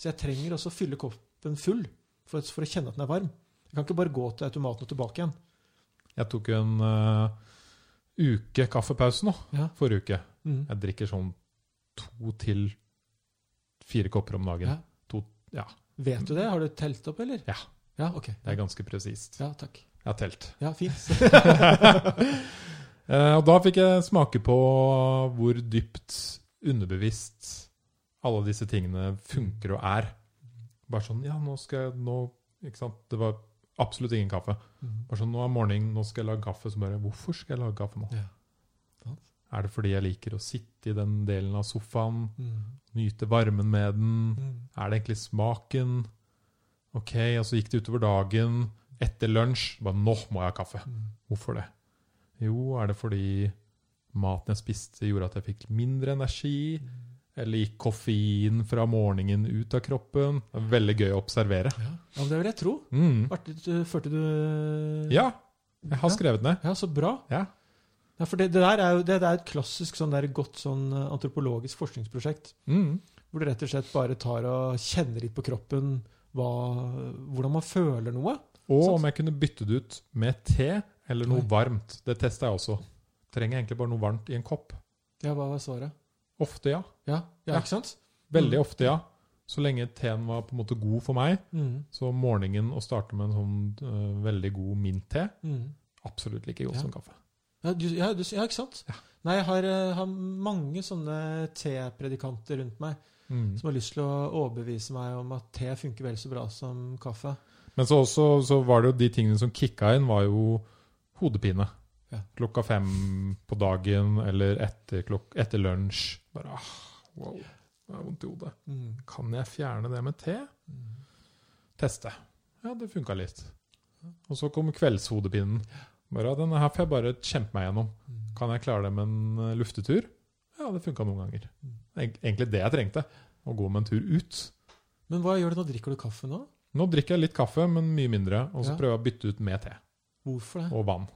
Så jeg trenger også å fylle koppen full for, for å kjenne at den er varm. Jeg kan ikke bare gå til automaten og tilbake igjen. Jeg tok en uh, uke kaffepause nå, Ja. forrige uke. Mm. Jeg drikker sånn to til fire kopper om dagen. Ja. To, ja, Vet du det? Har du telt opp, eller? Ja. Ja, ok. det er ganske presist. Ja, takk. Jeg har telt. Ja, fint. Eh, og da fikk jeg smake på hvor dypt underbevisst alle disse tingene funker og er. Bare sånn Ja, nå skal jeg nå, Ikke sant? Det var absolutt ingen kaffe. Mm. Bare sånn, Nå er morgenen, nå skal jeg lage kaffe. Så bare Hvorfor skal jeg lage kaffe nå? Ja. Er det fordi jeg liker å sitte i den delen av sofaen, Mm. nyte varmen med den? Mm. Er det egentlig smaken? Ok, og så gikk det utover dagen. Etter lunsj bare Nå må jeg ha kaffe. Hvorfor det? Jo, er det fordi maten jeg spiste, gjorde at jeg fikk mindre energi. Eller gikk koffein fra morgenen ut av kroppen. Det er veldig gøy å observere. Ja, ja men det vil jeg tro. Mm. Artig, du- du Ja, jeg har skrevet ned. Ja, så bra. Ja. Ja, for det, det der er jo det, det er et klassisk sånn der godt sånn eh, antropologisk forskningsprosjekt. Mm. Hvor du rett og slett bare tar og kjenner litt på kroppen hva, hvordan man føler noe. Og Sant. om jeg kunne bytte det ut med te eller noe Nei. varmt. Det testa jeg også. Trenger jeg egentlig bare noe varmt i en kopp. Ja, hva var svaret? Ofte ja. Ja, ja, Ja. ikke sant? Veldig Mm. ofte ja. Så lenge teen var på en måte god for meg, Mm. så morgenen å starte med en sånn uh, veldig god mintte Mm. absolutt like godt Ja. som kaffe. Ja, du, ja, du, ja, ikke sant? Nei, jeg har, eh, har mange sånne tepredikanter rundt meg Mm. som har lyst til å overbevise meg om at te funker vel så bra som kaffe. Men så også så var det jo de tingene som kicka inn, var jo hodepine. Ja. Klokka fem på dagen eller etter, klok etter lunsj. Bare ah, wow, det er vondt i hodet. Mm. Kan jeg fjerne det med te? Mm. Teste. Ja, det funka litt. Og så kom kveldshodepinen. Bare, denne her får jeg bare kjempe meg gjennom. Mm. Kan jeg klare det med en eh, luftetur? Ja, det funka noen ganger. Mm. Eg- Egentlig det jeg trengte. Å gå med en tur ut. Men hva gjør du nå? Drikker du kaffe nå? Nå drikker jeg litt kaffe, men mye mindre. Og så Ja. prøver jeg å bytte ut med te Hvorfor det? og vann.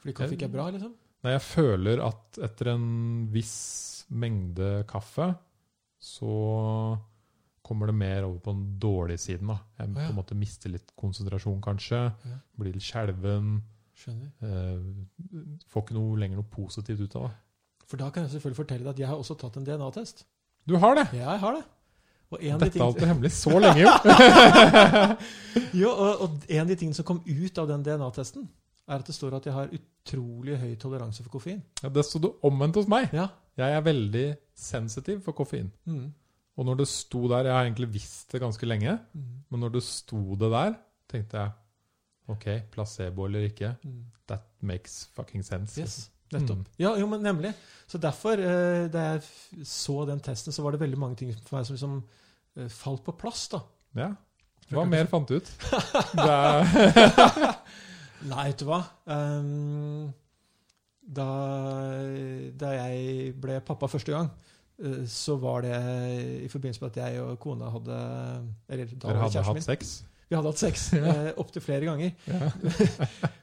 Fordi kaffe ikke er bra, liksom? Nei, jeg føler at etter en viss mengde kaffe, så kommer det mer over på den dårlige siden. da. Jeg på en måte mister litt konsentrasjon, kanskje. Blir litt skjelven. Skjønner. Eh, får ikke noe lenger noe positivt ut av det. For da kan jeg selvfølgelig fortelle deg at jeg har også tatt en DNA-test. Du har det! Ja, jeg har det. Og en de Dette er ting- alltid hemmelig så lenge, jo! Jo, og, og en av de tingene som kom ut av den DNA-testen, er at det står at jeg har utrolig høy toleranse for koffein. Ja, det sto det omvendt hos meg. Ja. Jeg er veldig sensitiv for koffein. Mm. Og når det sto der Jeg har egentlig visst det ganske lenge, Mm. men når det sto det der, tenkte jeg OK, placebo eller ikke, Mm. that makes fucking sense. Yes, nettopp. Mm. Ja, jo, men nemlig. Så derfor, eh, da jeg så den testen, så var det veldig mange ting for meg som liksom eh, falt på plass, da. Ja. Hva mer fant du ut? Nei, vet du hva? Um, da, da jeg ble pappa første gang, uh, så var det i forbindelse med at jeg og kona hadde Eller da dere hadde hatt min. sex? Vi hadde hatt sex Ja. eh, opptil flere ganger. Ja.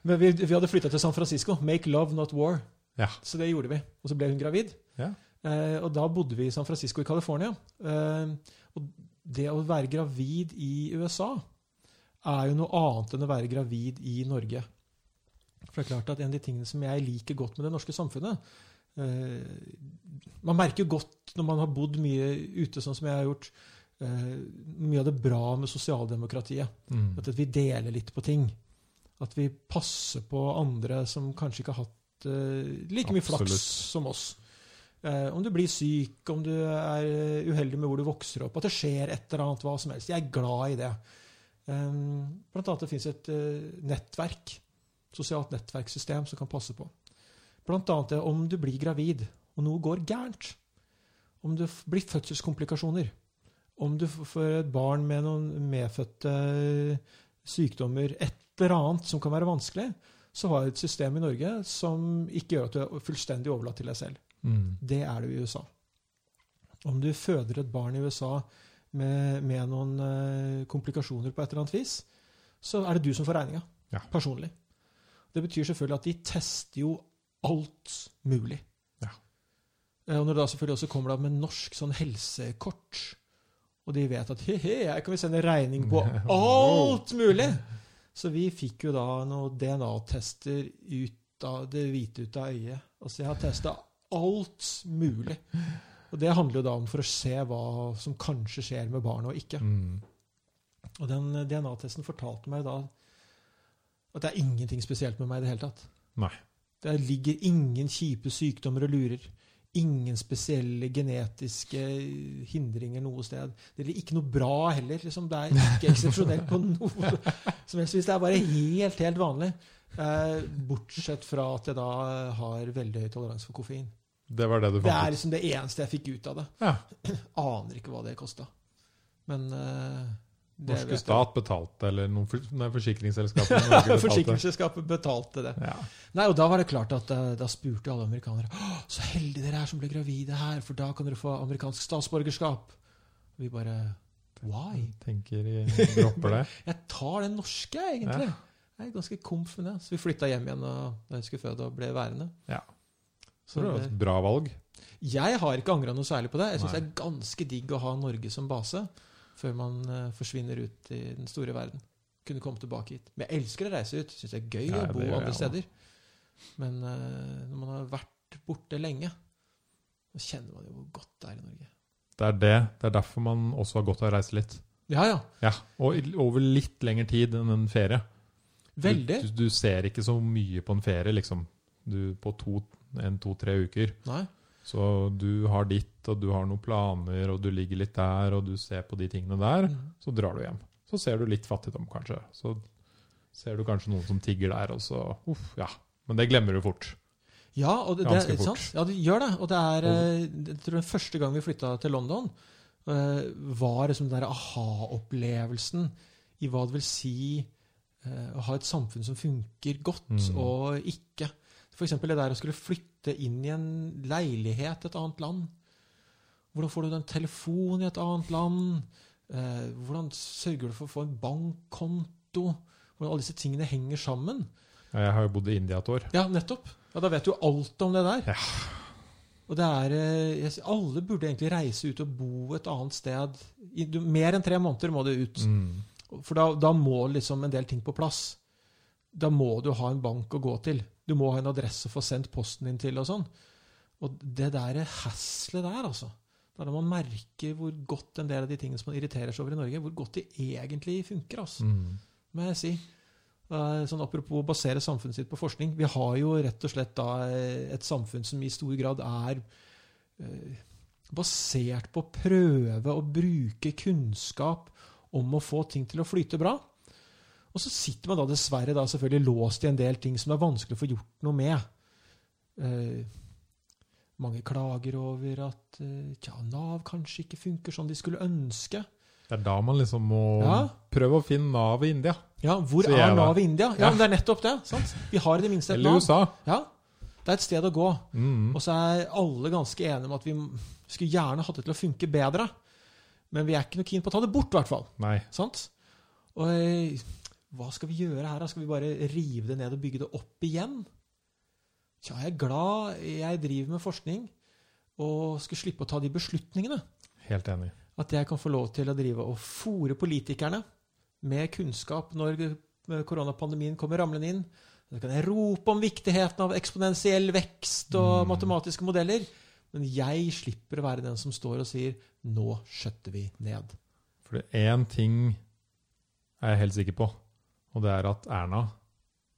Men vi, vi hadde flytta til San Francisco. Make love, not war. Ja. Så det gjorde vi. Og så ble hun gravid. Ja. Eh, og da bodde vi i San Francisco i California. Eh, og det å være gravid i USA er jo noe annet enn å være gravid i Norge. For det er klart at En av de tingene som jeg liker godt med det norske samfunnet eh, Man merker godt når man har bodd mye ute, sånn som jeg har gjort, eh, mye av det bra med sosialdemokratiet. Mm. At vi deler litt på ting. At vi passer på andre som kanskje ikke har hatt eh, like mye flaks som oss. Eh, om du blir syk, om du er eh, uheldig med hvor du vokser opp, at det skjer et eller annet, hva som helst. Jeg er glad i det. Blant annet det fins et nettverk, sosialt nettverkssystem, som kan passe på. Blant annet det om du blir gravid, og noe går gærent. Om det blir fødselskomplikasjoner. Om du får et barn med noen medfødte sykdommer, et eller annet som kan være vanskelig, så har vi et system i Norge som ikke gjør at du er fullstendig overlatt til deg selv. Mm. Det er du i USA. Om du føder et barn i USA med, med noen uh, komplikasjoner på et eller annet vis, så er det du som får regninga. Ja. Personlig. Det betyr selvfølgelig at de tester jo alt mulig. Ja. Eh, Og når det da selvfølgelig også kommer da med norsk sånn helsekort, og de vet at he-he, her kan vi sende regning på alt mulig! Så vi fikk jo da noen DNA-tester ut av det hvite ut av øyet. Altså jeg har testa alt mulig. Og det handler jo da om for å se hva som kanskje skjer med barnet og ikke. Mm. Og den DNA-testen fortalte meg da at det er ingenting spesielt med meg i det hele tatt. Nei. Det ligger ingen kjipe sykdommer og lurer. Ingen spesielle genetiske hindringer noe sted. Det er ikke noe bra heller. Liksom. Det er ikke eksepsjonelt på noe som helst vis. Det er bare helt, helt vanlig. Eh, bortsett fra at jeg da har veldig høy toleranse for koffein. Det var det du Det er liksom det eneste jeg fikk ut av det. Ja. Aner ikke hva det kosta. Men eh, Norske stat betalte, eller noen for, nei, Norge betalte. Forsikringsselskapet betalte det. Ja. Nei, og Da var det klart at eh, da spurte alle amerikanere så heldige dere er som ble gravide her, for da kan dere få amerikansk statsborgerskap. Vi bare Why? Tenker jeg dropper det. Jeg tar den norske, egentlig. egentlig. Jeg er ganske komf med det. Så vi flytta hjem igjen og, da jeg skulle føde, og ble værende. Ja. Så Så det var et bra valg. jeg har ikke angra noe særlig på det. Jeg syns det er ganske digg å ha Norge som base før man eh, forsvinner ut i den store verden. Kunne komme tilbake hit. Men jeg elsker å reise ut. Syns det er gøy Ja, å bo andre steder. Men eh, når man har vært borte lenge, så kjenner man jo hvor godt det er i Norge. Det er det. Det er derfor man også har godt av å reise litt. Ja, ja. Ja, Og over litt lengre tid enn en ferie. Veldig. Du, du, ser ikke så mye på en ferie, liksom. Du, på to, en, to-tre uker. Nei. Så du har ditt, og du har noen planer, og du ligger litt der, og du ser på de tingene der. Mm. Så drar du hjem. Så ser du litt fattigdom, kanskje. Så ser du kanskje noen som tigger der, og så uff, ja. Men det glemmer du fort. Ja, og det, det, Ganske fort. sant? ja, det gjør det. Og det er eh, Jeg tror den første gang vi flytta til London, eh, var liksom den der aha-opplevelsen i hva det vil si eh, å ha et samfunn som funker godt, Mm. og ikke. F.eks. det der å skulle flytte inn i en leilighet i et annet land. Hvordan får du en telefon i et annet land? Eh, hvordan sørger du for å få en bankkonto? Hvordan alle disse tingene henger sammen. Ja, Jeg har jo bodd i India et år. Ja, nettopp. Ja, Da vet du jo alt om det der. Ja. Og det er, eh, jeg Alle burde egentlig reise ut og bo et annet sted. I, du, mer enn tre måneder må du ut. Mm. For da, da må liksom en del ting på plass. Da må du ha en bank å gå til. Du må ha en adresse å få sendt posten din til. Og sånn. Og det der haslet der, altså. Da er det man merker hvor godt en del av de tingene som man irriterer seg over i Norge, hvor godt de egentlig funker. altså Mm. må jeg si. Eh, Sånn Apropos å basere samfunnet sitt på forskning. Vi har jo rett og slett da eh, et samfunn som i stor grad er eh, basert på å prøve å bruke kunnskap om å få ting til å flyte bra. Og så sitter man da dessverre da selvfølgelig låst i en del ting som det er vanskelig å få gjort noe med. Eh, mange klager over at eh, tja, Nav kanskje ikke funker som de skulle ønske. Det er da man liksom må Ja. prøve å finne Nav i India. Ja, hvor er jeg. Nav i India? Ja, Ja. Det er nettopp det. sant? Vi har i det minste et Eller Nav. USA. Ja, Det er et sted å gå. Mm. Og så er alle ganske enige om at vi skulle gjerne hatt det til å funke bedre. Men vi er ikke noe keen på å ta det bort, i hvert fall. Nei. Sant? Og eh, hva skal vi gjøre her? Skal vi bare rive det ned og bygge det opp igjen? Tja, jeg er glad jeg driver med forskning og skal slippe å ta de beslutningene. Helt enig. At jeg kan få lov til å drive og fòre politikerne med kunnskap når koronapandemien kommer ramlende inn. Så kan jeg rope om viktigheten av eksponentiell vekst og Mm. matematiske modeller. Men jeg slipper å være den som står og sier 'nå skjøtter vi ned'. For én ting er jeg helt sikker på, og det er at Erna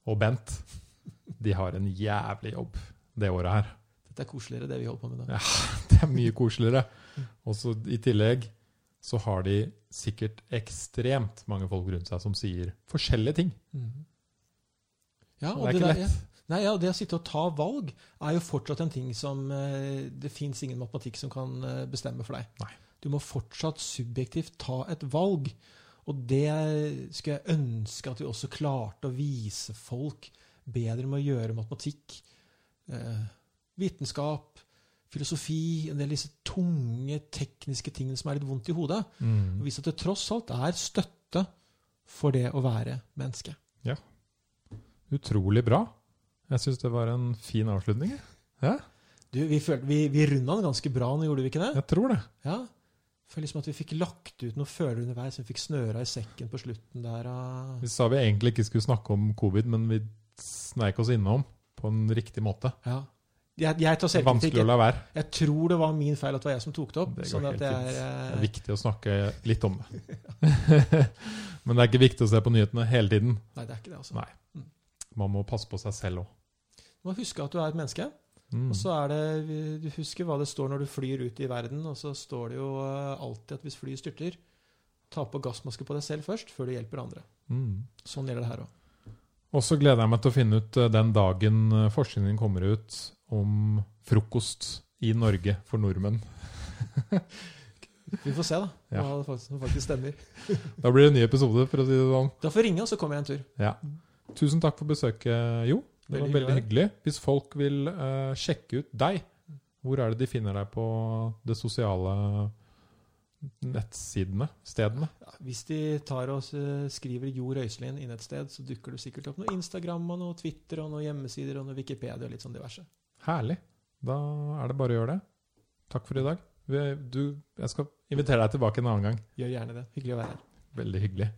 og Bent de har en jævlig jobb det året her. Dette er koseligere, det vi holder på med da. Ja. Det er mye koseligere. Og så i tillegg så har de sikkert ekstremt mange folk rundt seg som sier forskjellige ting. Mhm. Ja, Og det er det, ikke der, lett. ja. Nei, ja, det å sitte og ta valg er jo fortsatt en ting som eh, Det fins ingen matematikk som kan eh, bestemme for deg. Nei. Du må fortsatt subjektivt ta et valg. Og det skulle jeg ønske at vi også klarte å vise folk bedre med å gjøre matematikk, eh, vitenskap, filosofi, en del av disse tunge, tekniske tingene som er litt vondt i hodet. Og Mm. vise at det tross alt er støtte for det å være menneske. Ja. Utrolig bra. Jeg syns det var en fin avslutning. Ja, Du, vi, følte, vi, vi runda den ganske bra nå, gjorde vi ikke det? jeg tror det. Ja. Føler liksom at vi fikk lagt ut noen følere underveis. Vi fikk snøra i sekken på slutten der. ah. Vi sa vi egentlig ikke skulle snakke om covid, men vi sneik oss innom på en riktig måte. Ja. Jeg, jeg tar er vanskelig å la være. Jeg tror det var min feil at det var jeg som tok det opp. Det sånn det er, Det er eh, viktig å snakke litt om det. men det er ikke viktig å se på nyhetene hele tiden. Nei, det er ikke det. altså. Nei. Man må passe på seg selv òg. Du må huske at du er et menneske. Mm. Og så er det, Du husker hva det står når du flyr ut i verden, og så står det jo eh, alltid at hvis flyet styrter, ta på gassmaske på deg selv først, før du hjelper andre. Mm. Sånn gjelder det her òg. Og så gleder jeg meg til å finne ut eh, den dagen eh, forskningen kommer ut om frokost i Norge for nordmenn. Vi får se, da. Ja. Hva det faktisk, faktisk stemmer. Da blir det en ny episode, for å si det sånn. Da får jeg ringe, og så kommer jeg en tur. Ja. Tusen takk for besøket, Jo. Det var Veldig hyggelig. Hvis folk vil uh, sjekke ut deg, hvor er det de finner deg på det sosiale nettsidene? Stedene? Ja, hvis de tar og eh, skriver Jo Røiselin inn et sted, så dukker det sikkert opp noe Instagram og noe Twitter og noe hjemmesider og noe Wikipedia og litt sånn diverse. Herlig. Da er det bare å gjøre det. Takk for i dag. Du, jeg skal invitere deg tilbake en annen gang. Gjør gjerne det. Hyggelig å være her. Veldig hyggelig.